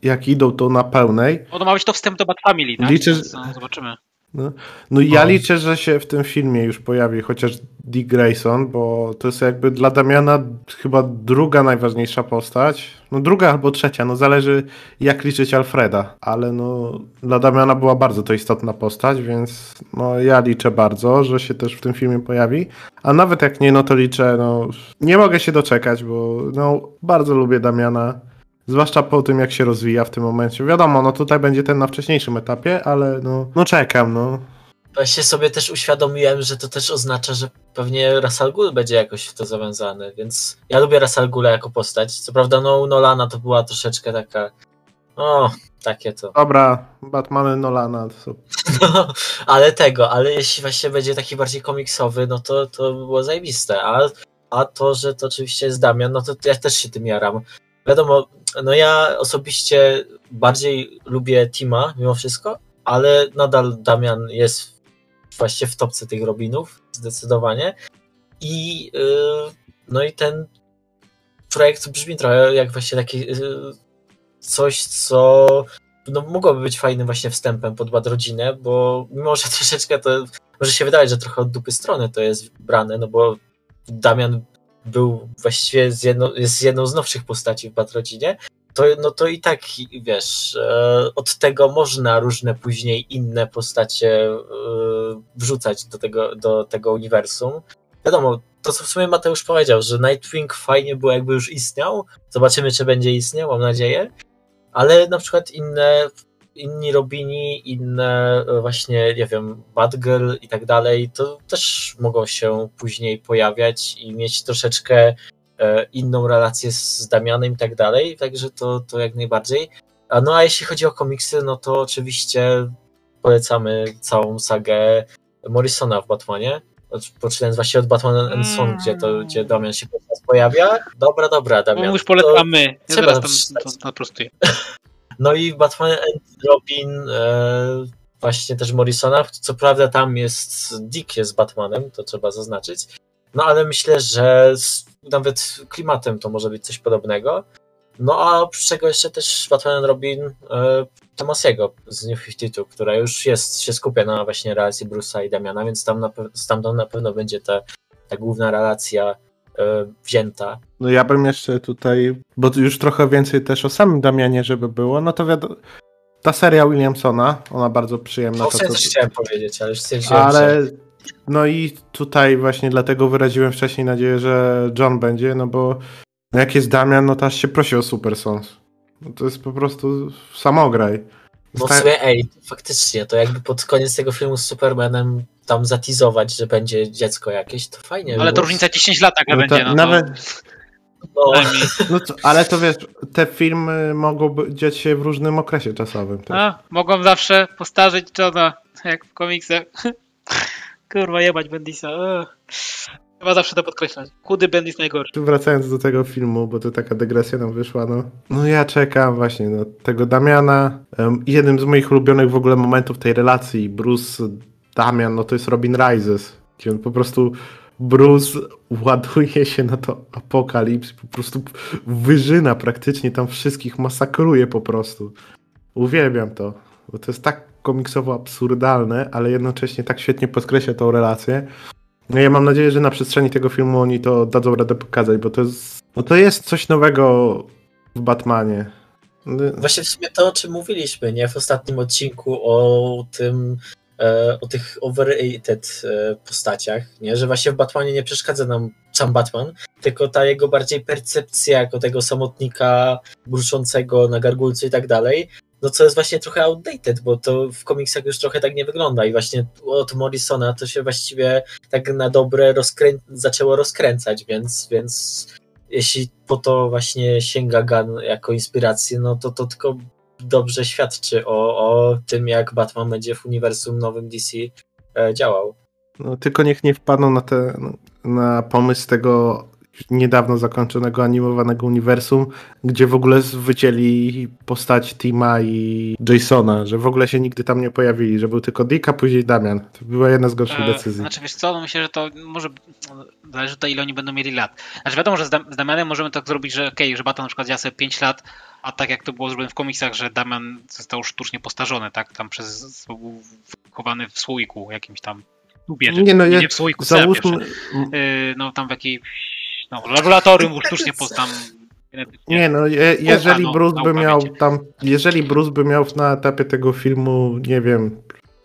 jak idą to na pełnej. No to ma być to wstęp do Bat Family, tak? Liczę, no, zobaczymy. No, no ja O. liczę, że się w tym filmie już pojawi chociaż Dick Grayson, bo to jest jakby dla Damiana chyba druga najważniejsza postać. No druga albo trzecia, no zależy jak liczyć Alfreda, ale no dla Damiana była bardzo to istotna postać, więc no ja liczę bardzo, że się też w tym filmie pojawi. A nawet jak nie, no to liczę, no nie mogę się doczekać, bo no bardzo lubię Damiana. Zwłaszcza po tym, jak się rozwija w tym momencie. Wiadomo, no tutaj będzie ten na wcześniejszym etapie, ale no, no czekam, no. Właśnie sobie też uświadomiłem, że to też oznacza, że pewnie Rasal Ghul będzie jakoś w to zawiązany, więc ja lubię Rasal Ghula jako postać. Co prawda, no u Nolana to była troszeczkę taka, o, takie to. Dobra, Batmany Nolana. To... No, ale tego, ale jeśli właśnie będzie taki bardziej komiksowy, no to, to by było zajebiste. A, a to, że to oczywiście jest Damian, no to ja też się tym jaram. Wiadomo, no ja osobiście bardziej lubię Tima mimo wszystko, ale nadal Damian jest właśnie w topce tych Robinów, zdecydowanie. I yy, no i ten projekt brzmi trochę jak właśnie taki yy, coś, co no, mogłoby być fajnym właśnie wstępem pod Bad Rodzinę, bo mimo, że troszeczkę to może się wydawać, że trochę od dupy strony to jest brane, no bo Damian był właściwie z jedną, jest jedną z nowszych postaci w Bad Rodzinie, to, no to i tak, wiesz, e, od tego można różne później inne postacie e, wrzucać do tego, do tego uniwersum. Wiadomo, to co w sumie Mateusz powiedział, że Nightwing fajnie było jakby już istniał, zobaczymy czy będzie istniał, mam nadzieję, ale na przykład inne, inni Robini, inne e, właśnie, nie wiem, Batgirl i tak dalej, to też mogą się później pojawiać i mieć troszeczkę e, inną relację z Damianem i tak dalej, także to, to jak najbardziej. A no a jeśli chodzi o komiksy, no to oczywiście polecamy całą sagę Morrisona w Batmanie, poczynając właśnie od Batman and Son, gdzie, to, gdzie Damian się pojawia. Dobra, dobra, Damian. No już polecamy. Ja trzeba zaraz tam naprostuję. No i Batman and Robin e, właśnie też Morrisona. Co prawda tam jest Dick jest Batmanem, to trzeba zaznaczyć. No ale myślę, że z, nawet klimatem to może być coś podobnego. No a oprócz tego jeszcze też Batman Robin e, Tomasiego z New 52, która już jest, się skupia na właśnie relacji Bruce'a i Damiana, więc tam na, stamtąd na pewno będzie ta, ta główna relacja wzięta. No ja bym jeszcze tutaj, bo już trochę więcej też o samym Damianie, żeby było, no to wiadomo, ta seria Williamsona, ona bardzo przyjemna. To, co- też chciałem powiedzieć, ale już stwierdziłem, że... ale no i tutaj właśnie dlatego wyraziłem wcześniej nadzieję, że John będzie, no bo no jak jest Damian, no to aż się prosi o Super Sons. No to jest po prostu samograj. No w sumie, ej, faktycznie, to jakby pod koniec tego filmu z Supermanem tam zatizować, że będzie dziecko jakieś, to fajnie. Ale to różnica 10 lat nagle No będzie. No nawet, No, przynajmniej. no ale to wiesz, te filmy mogą dziać się w różnym okresie czasowym. Też. A, mogą zawsze postarzyć Johna, jak w komiksach. Kurwa, jebać Bendisa. Ugh. Trzeba zawsze to podkreślać. Chudy Bendis najgorszy. Wracając do tego filmu, bo to taka dygresja nam wyszła, no. No ja czekam właśnie no, tego Damiana. Um, jednym z moich ulubionych w ogóle momentów tej relacji Bruce Damian, no to jest Robin Rises, gdzie on po prostu Bruce ładuje się na to apokalips, po prostu wyżyna praktycznie tam wszystkich, masakruje po prostu. Uwielbiam to, bo to jest tak komiksowo absurdalne, ale jednocześnie tak świetnie podkreśla tą relację. No ja mam nadzieję, że na przestrzeni tego filmu oni to dadzą radę pokazać, bo to jest, no to jest coś nowego w Batmanie. Właśnie w sumie to, o czym mówiliśmy, nie? W ostatnim odcinku o tym, o tych overrated e, postaciach, nie? Że właśnie w Batmanie nie przeszkadza nam sam Batman, tylko ta jego bardziej percepcja jako tego samotnika bruszącego na gargulcu i tak dalej. no co jest właśnie trochę outdated, bo to w komiksach już trochę tak nie wygląda i właśnie od Morrisona to się właściwie tak na dobre rozkrę zaczęło rozkręcać, więc, więc jeśli po to właśnie sięga Gun jako inspirację, no to to tylko dobrze świadczy o, o tym, jak Batman będzie w uniwersum nowym DC e, działał. No, tylko niech nie wpadną na, te, na pomysł tego niedawno zakończonego animowanego uniwersum, gdzie w ogóle wycięli postać Tima i Jasona, że w ogóle się nigdy tam nie pojawili, że był tylko Dick, a później Damian. To była jedna z gorszych E, decyzji. Znaczy wiesz co, no myślę, że to może zależy to ile oni będą mieli lat. Znaczy wiadomo, że z, Dam- z Damianem możemy tak zrobić, że okej, że Batman na przykład działa sobie 5 lat, a tak jak to było zrobione w komiksach, że Damian został sztucznie postarzony, tak? Tam przez był chowany w słoiku jakimś tam tubie, Nie no, ja, nie w słoiku, załóżmy... Yy, no tam w jakiej no, laboratorium był sztucznie genetycznie. Nie no, je, jeżeli no, Bruce by miał wiecie. tam, jeżeli Bruce by miał na etapie tego filmu, nie wiem,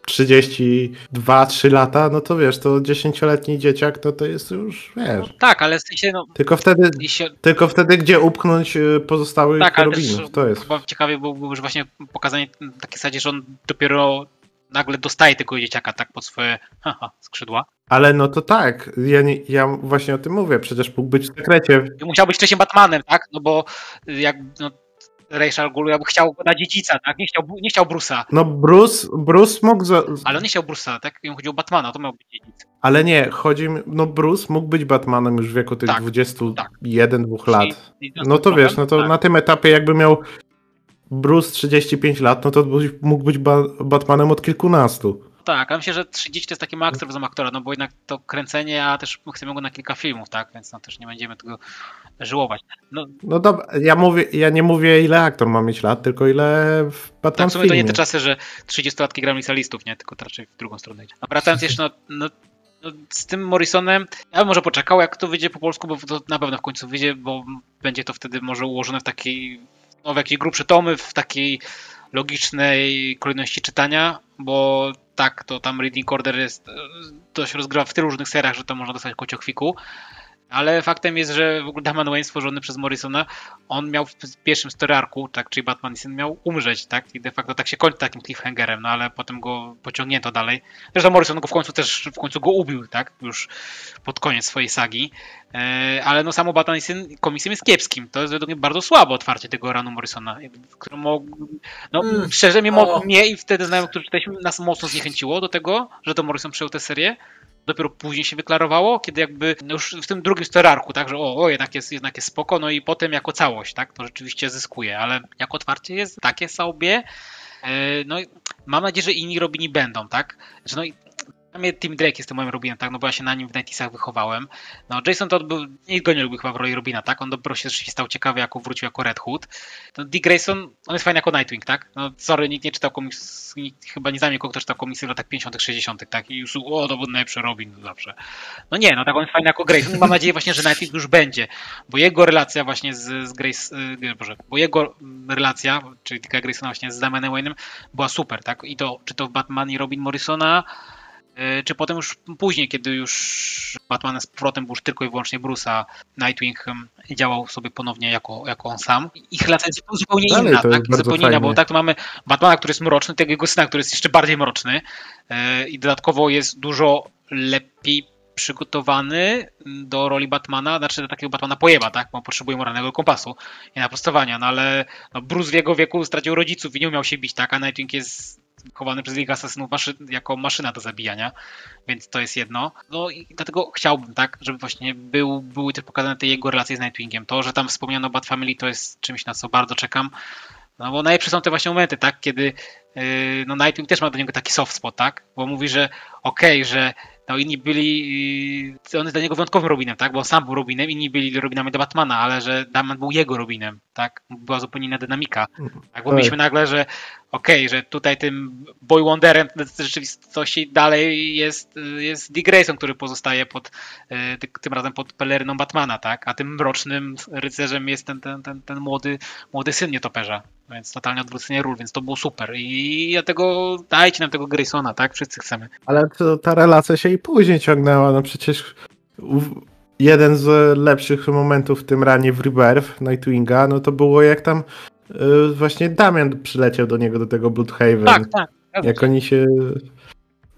32-3 lata, no to wiesz, to 10-letni dzieciak, to to jest już, wiesz, Tak, ale w sensie, no, tylko wtedy, jeśli, tylko wtedy gdzie upchnąć y, pozostałych tak, Robinów, to jest. chyba ciekawie byłoby, że właśnie pokazanie takiej zasadzie, że on dopiero nagle dostaje tego dzieciaka tak pod swoje haha, skrzydła. Ale no to tak, ja, nie, ja właśnie o tym mówię, przecież mógł być w sekrecie. Musiał być wcześniej Batmanem, tak? No bo jak no, Rachel Gulu jakby chciał go na dziedzica, tak? Nie chciał, nie chciał Bruce'a, No Bruce, Bruce mógł, za, ale on nie chciał Bruce'a, tak? I on chodził o Batmana, to miał być dziedzic. ale nie, chodzi mi, no Bruce mógł być Batmanem już w wieku tych Tak, 21-2 lat. I- i- No to wiesz, no to tak. na tym etapie jakby miał Bruce 35 lat, no to mógł być ba Batmanem od kilkunastu. Tak, ale myślę, że 30 to jest taki maks wzom aktora, no bo jednak to kręcenie, a też chcemy go na kilka filmów, tak? Więc no też nie będziemy tego żyłować. No No dobra, ja mówię, ja nie mówię ile aktor ma mieć lat, tylko ile w Batman tak, w sumie to nie te czasy, że 30-latki grają licealistów, nie? Tylko to raczej w drugą stronę idzie. A wracając jeszcze, no, no, no z tym Morrisonem, ja bym może poczekał, jak to wyjdzie po polsku, bo to na pewno w końcu wyjdzie, bo będzie to wtedy może ułożone w takiej, w jakiejś grubsze tomy, w takiej logicznej kolejności czytania, bo tak, to tam Reading Order jest, e, to się rozgrywa w tylu różnych seriach, że to można dostać kociokwiku. Ale faktem jest, że w ogóle Damian Wayne stworzony przez Morrisona, on miał w pierwszym story arcu, tak, czyli Batman i Syn miał umrzeć, tak, i de facto tak się kończy takim cliffhangerem, no ale potem go pociągnięto dalej. Zresztą Morrison go w końcu też, w końcu go ubił, tak, już pod koniec swojej sagi, e, ale no samo Batman i Syn komiksem jest kiepskim, to jest według mnie bardzo słabe otwarcie tego ranu Morrisona, które no Mm, szczerze mnie, o. mnie i wtedy znajomych, którzy czytaliśmy, nas mocno zniechęciło do tego, że to Morrison przejął tę serię, dopiero później się wyklarowało, kiedy jakby już w tym drugim storarku, tak, że o, o jednak, jest, jednak jest spoko, no i potem jako całość, tak, to rzeczywiście zyskuje, ale jako otwarcie jest takie sobie, e, no mam nadzieję, że inni Robini będą, tak, że no i dla mnie Tim Drake jest tym moim Robinem, tak, no bo ja się na nim w Nightisach wychowałem. No Jason Todd był, nikt go nie lubił chyba w roli Robina, tak, on dopiero się rzeczywiście stał ciekawy, jako wrócił jako Red Hood. No Dick Grayson, on jest fajny jako Nightwing, tak, no sorry, nikt nie czytał komiks, nikt, chyba nie znam nikogo, kto czytał komiksy w latach 50 60 tak, i już, o, to był najlepszy Robin zawsze. No nie, no tak on jest fajny jako Grayson mam nadzieję właśnie, że Nightwing już będzie, bo jego relacja właśnie z, z Grace, y, Boże, bo jego relacja, czyli Dicka Graysona właśnie z Damianem Wayne'em była super, tak, i to, czy to w Batman i Robin Morrisona, czy potem już później, kiedy już Batman z powrotem był już tylko i wyłącznie Bruce'a, Nightwing działał sobie ponownie jako, jako on sam. Ich relacja jest zupełnie Dalej inna, tak? Zupełnie inna, bo tak to mamy Batmana, który jest mroczny, tego jego syna, który jest jeszcze bardziej mroczny yy, i dodatkowo jest dużo lepiej przygotowany do roli Batmana, znaczy do takiego Batmana pojeba, tak? Bo on potrzebuje moralnego kompasu i naprostowania, no ale no Bruce w jego wieku stracił rodziców i nie umiał się bić, tak? A Nightwing jest chowany przez Ligę Asasynów maszy jako maszyna do zabijania, więc to jest jedno. No i dlatego chciałbym, tak, żeby właśnie był, były też pokazane te jego relacje z Nightwingiem. To, że tam wspomniano Bat Family, to jest czymś, na co bardzo czekam. No bo najlepsze są te właśnie momenty, tak, kiedy yy, no Nightwing też ma do niego taki soft spot, tak, bo mówi, że okej, że no inni byli, yy, on jest dla niego wyjątkowym Robinem, tak, bo on sam był Robinem, inni byli Robinami do Batmana, ale że Batman był jego Robinem, tak, była zupełnie inna dynamika, tak, bo Tak. mieliśmy nagle, że okej, że tutaj tym Boy Wonderem w rzeczywistości dalej jest, jest Dick Grayson, który pozostaje pod, ty, tym razem pod peleryną Batmana, tak? A tym mrocznym rycerzem jest ten, ten, ten, ten młody, młody syn nietoperza. Więc totalnie odwrócenie ról, więc to było super. I dlatego dajcie nam tego Graysona, tak? Wszyscy chcemy. Ale to, ta relacja się i później ciągnęła, no przecież jeden z lepszych momentów w tym ranie w Rebirth Nightwinga, no to było jak tam właśnie Damian przyleciał do niego, do tego Bloodhaven. Tak, tak. Jak oni się.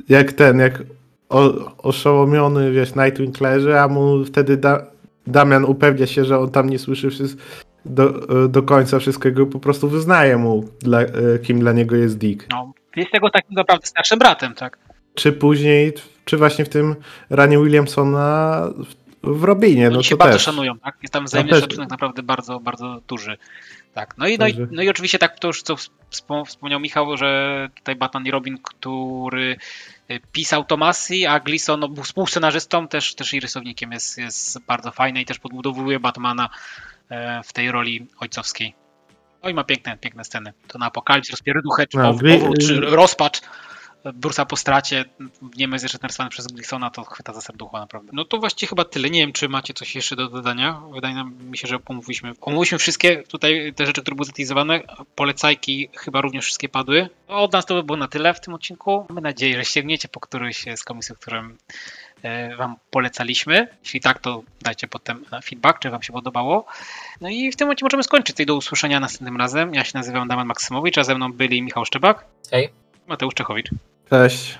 Jak ten, jak o, oszołomiony, wiesz, Nightwing leży, a mu wtedy da, Damian upewnia się, że on tam nie słyszy wszystko, do, do końca wszystkiego, po prostu wyznaje mu, dla, kim dla niego jest Dick. No, jest tego takim naprawdę starszym bratem, tak. Czy później, czy właśnie w tym ranie Williamsona w, w Robinie, Oni no się bardzo też. szanują, tak? Jest tam wzajemny też- szacunek naprawdę bardzo, bardzo duży. Tak. No i, no, i, no i oczywiście tak to już co wspom- wspomniał Michał, że tutaj Batman i Robin, który y, pisał Tomasi, a Gleason no, był współscenarzystą, też, też i rysownikiem jest, jest bardzo fajny i też podbudowuje Batmana e, w tej roli ojcowskiej. No i ma piękne, piękne sceny. To na Apokalips, rozpierduchę, czy No, powrót, czy rozpacz. Bruce'a po stracie, Niemiec jeszcze narysowany przez Gleasona, to chwyta za serducho naprawdę. No to właściwie chyba tyle. Nie wiem, czy macie coś jeszcze do dodania. Wydaje nam mi się, że pomówiliśmy. Omówiliśmy wszystkie tutaj te rzeczy, które były zatyzowane. Polecajki chyba również wszystkie padły. No, od nas to by było na tyle w tym odcinku. Mamy nadzieję, że sięgniecie po któryś z komisów, którym e, Wam polecaliśmy. Jeśli tak, to dajcie potem feedback, czy Wam się podobało. No i w tym momencie możemy skończyć. Tutaj do usłyszenia następnym razem. Ja się nazywam Damian Maksymowicz, a ze mną byli Michał Szczebak, Hej. Mateusz Czechowicz. Cześć.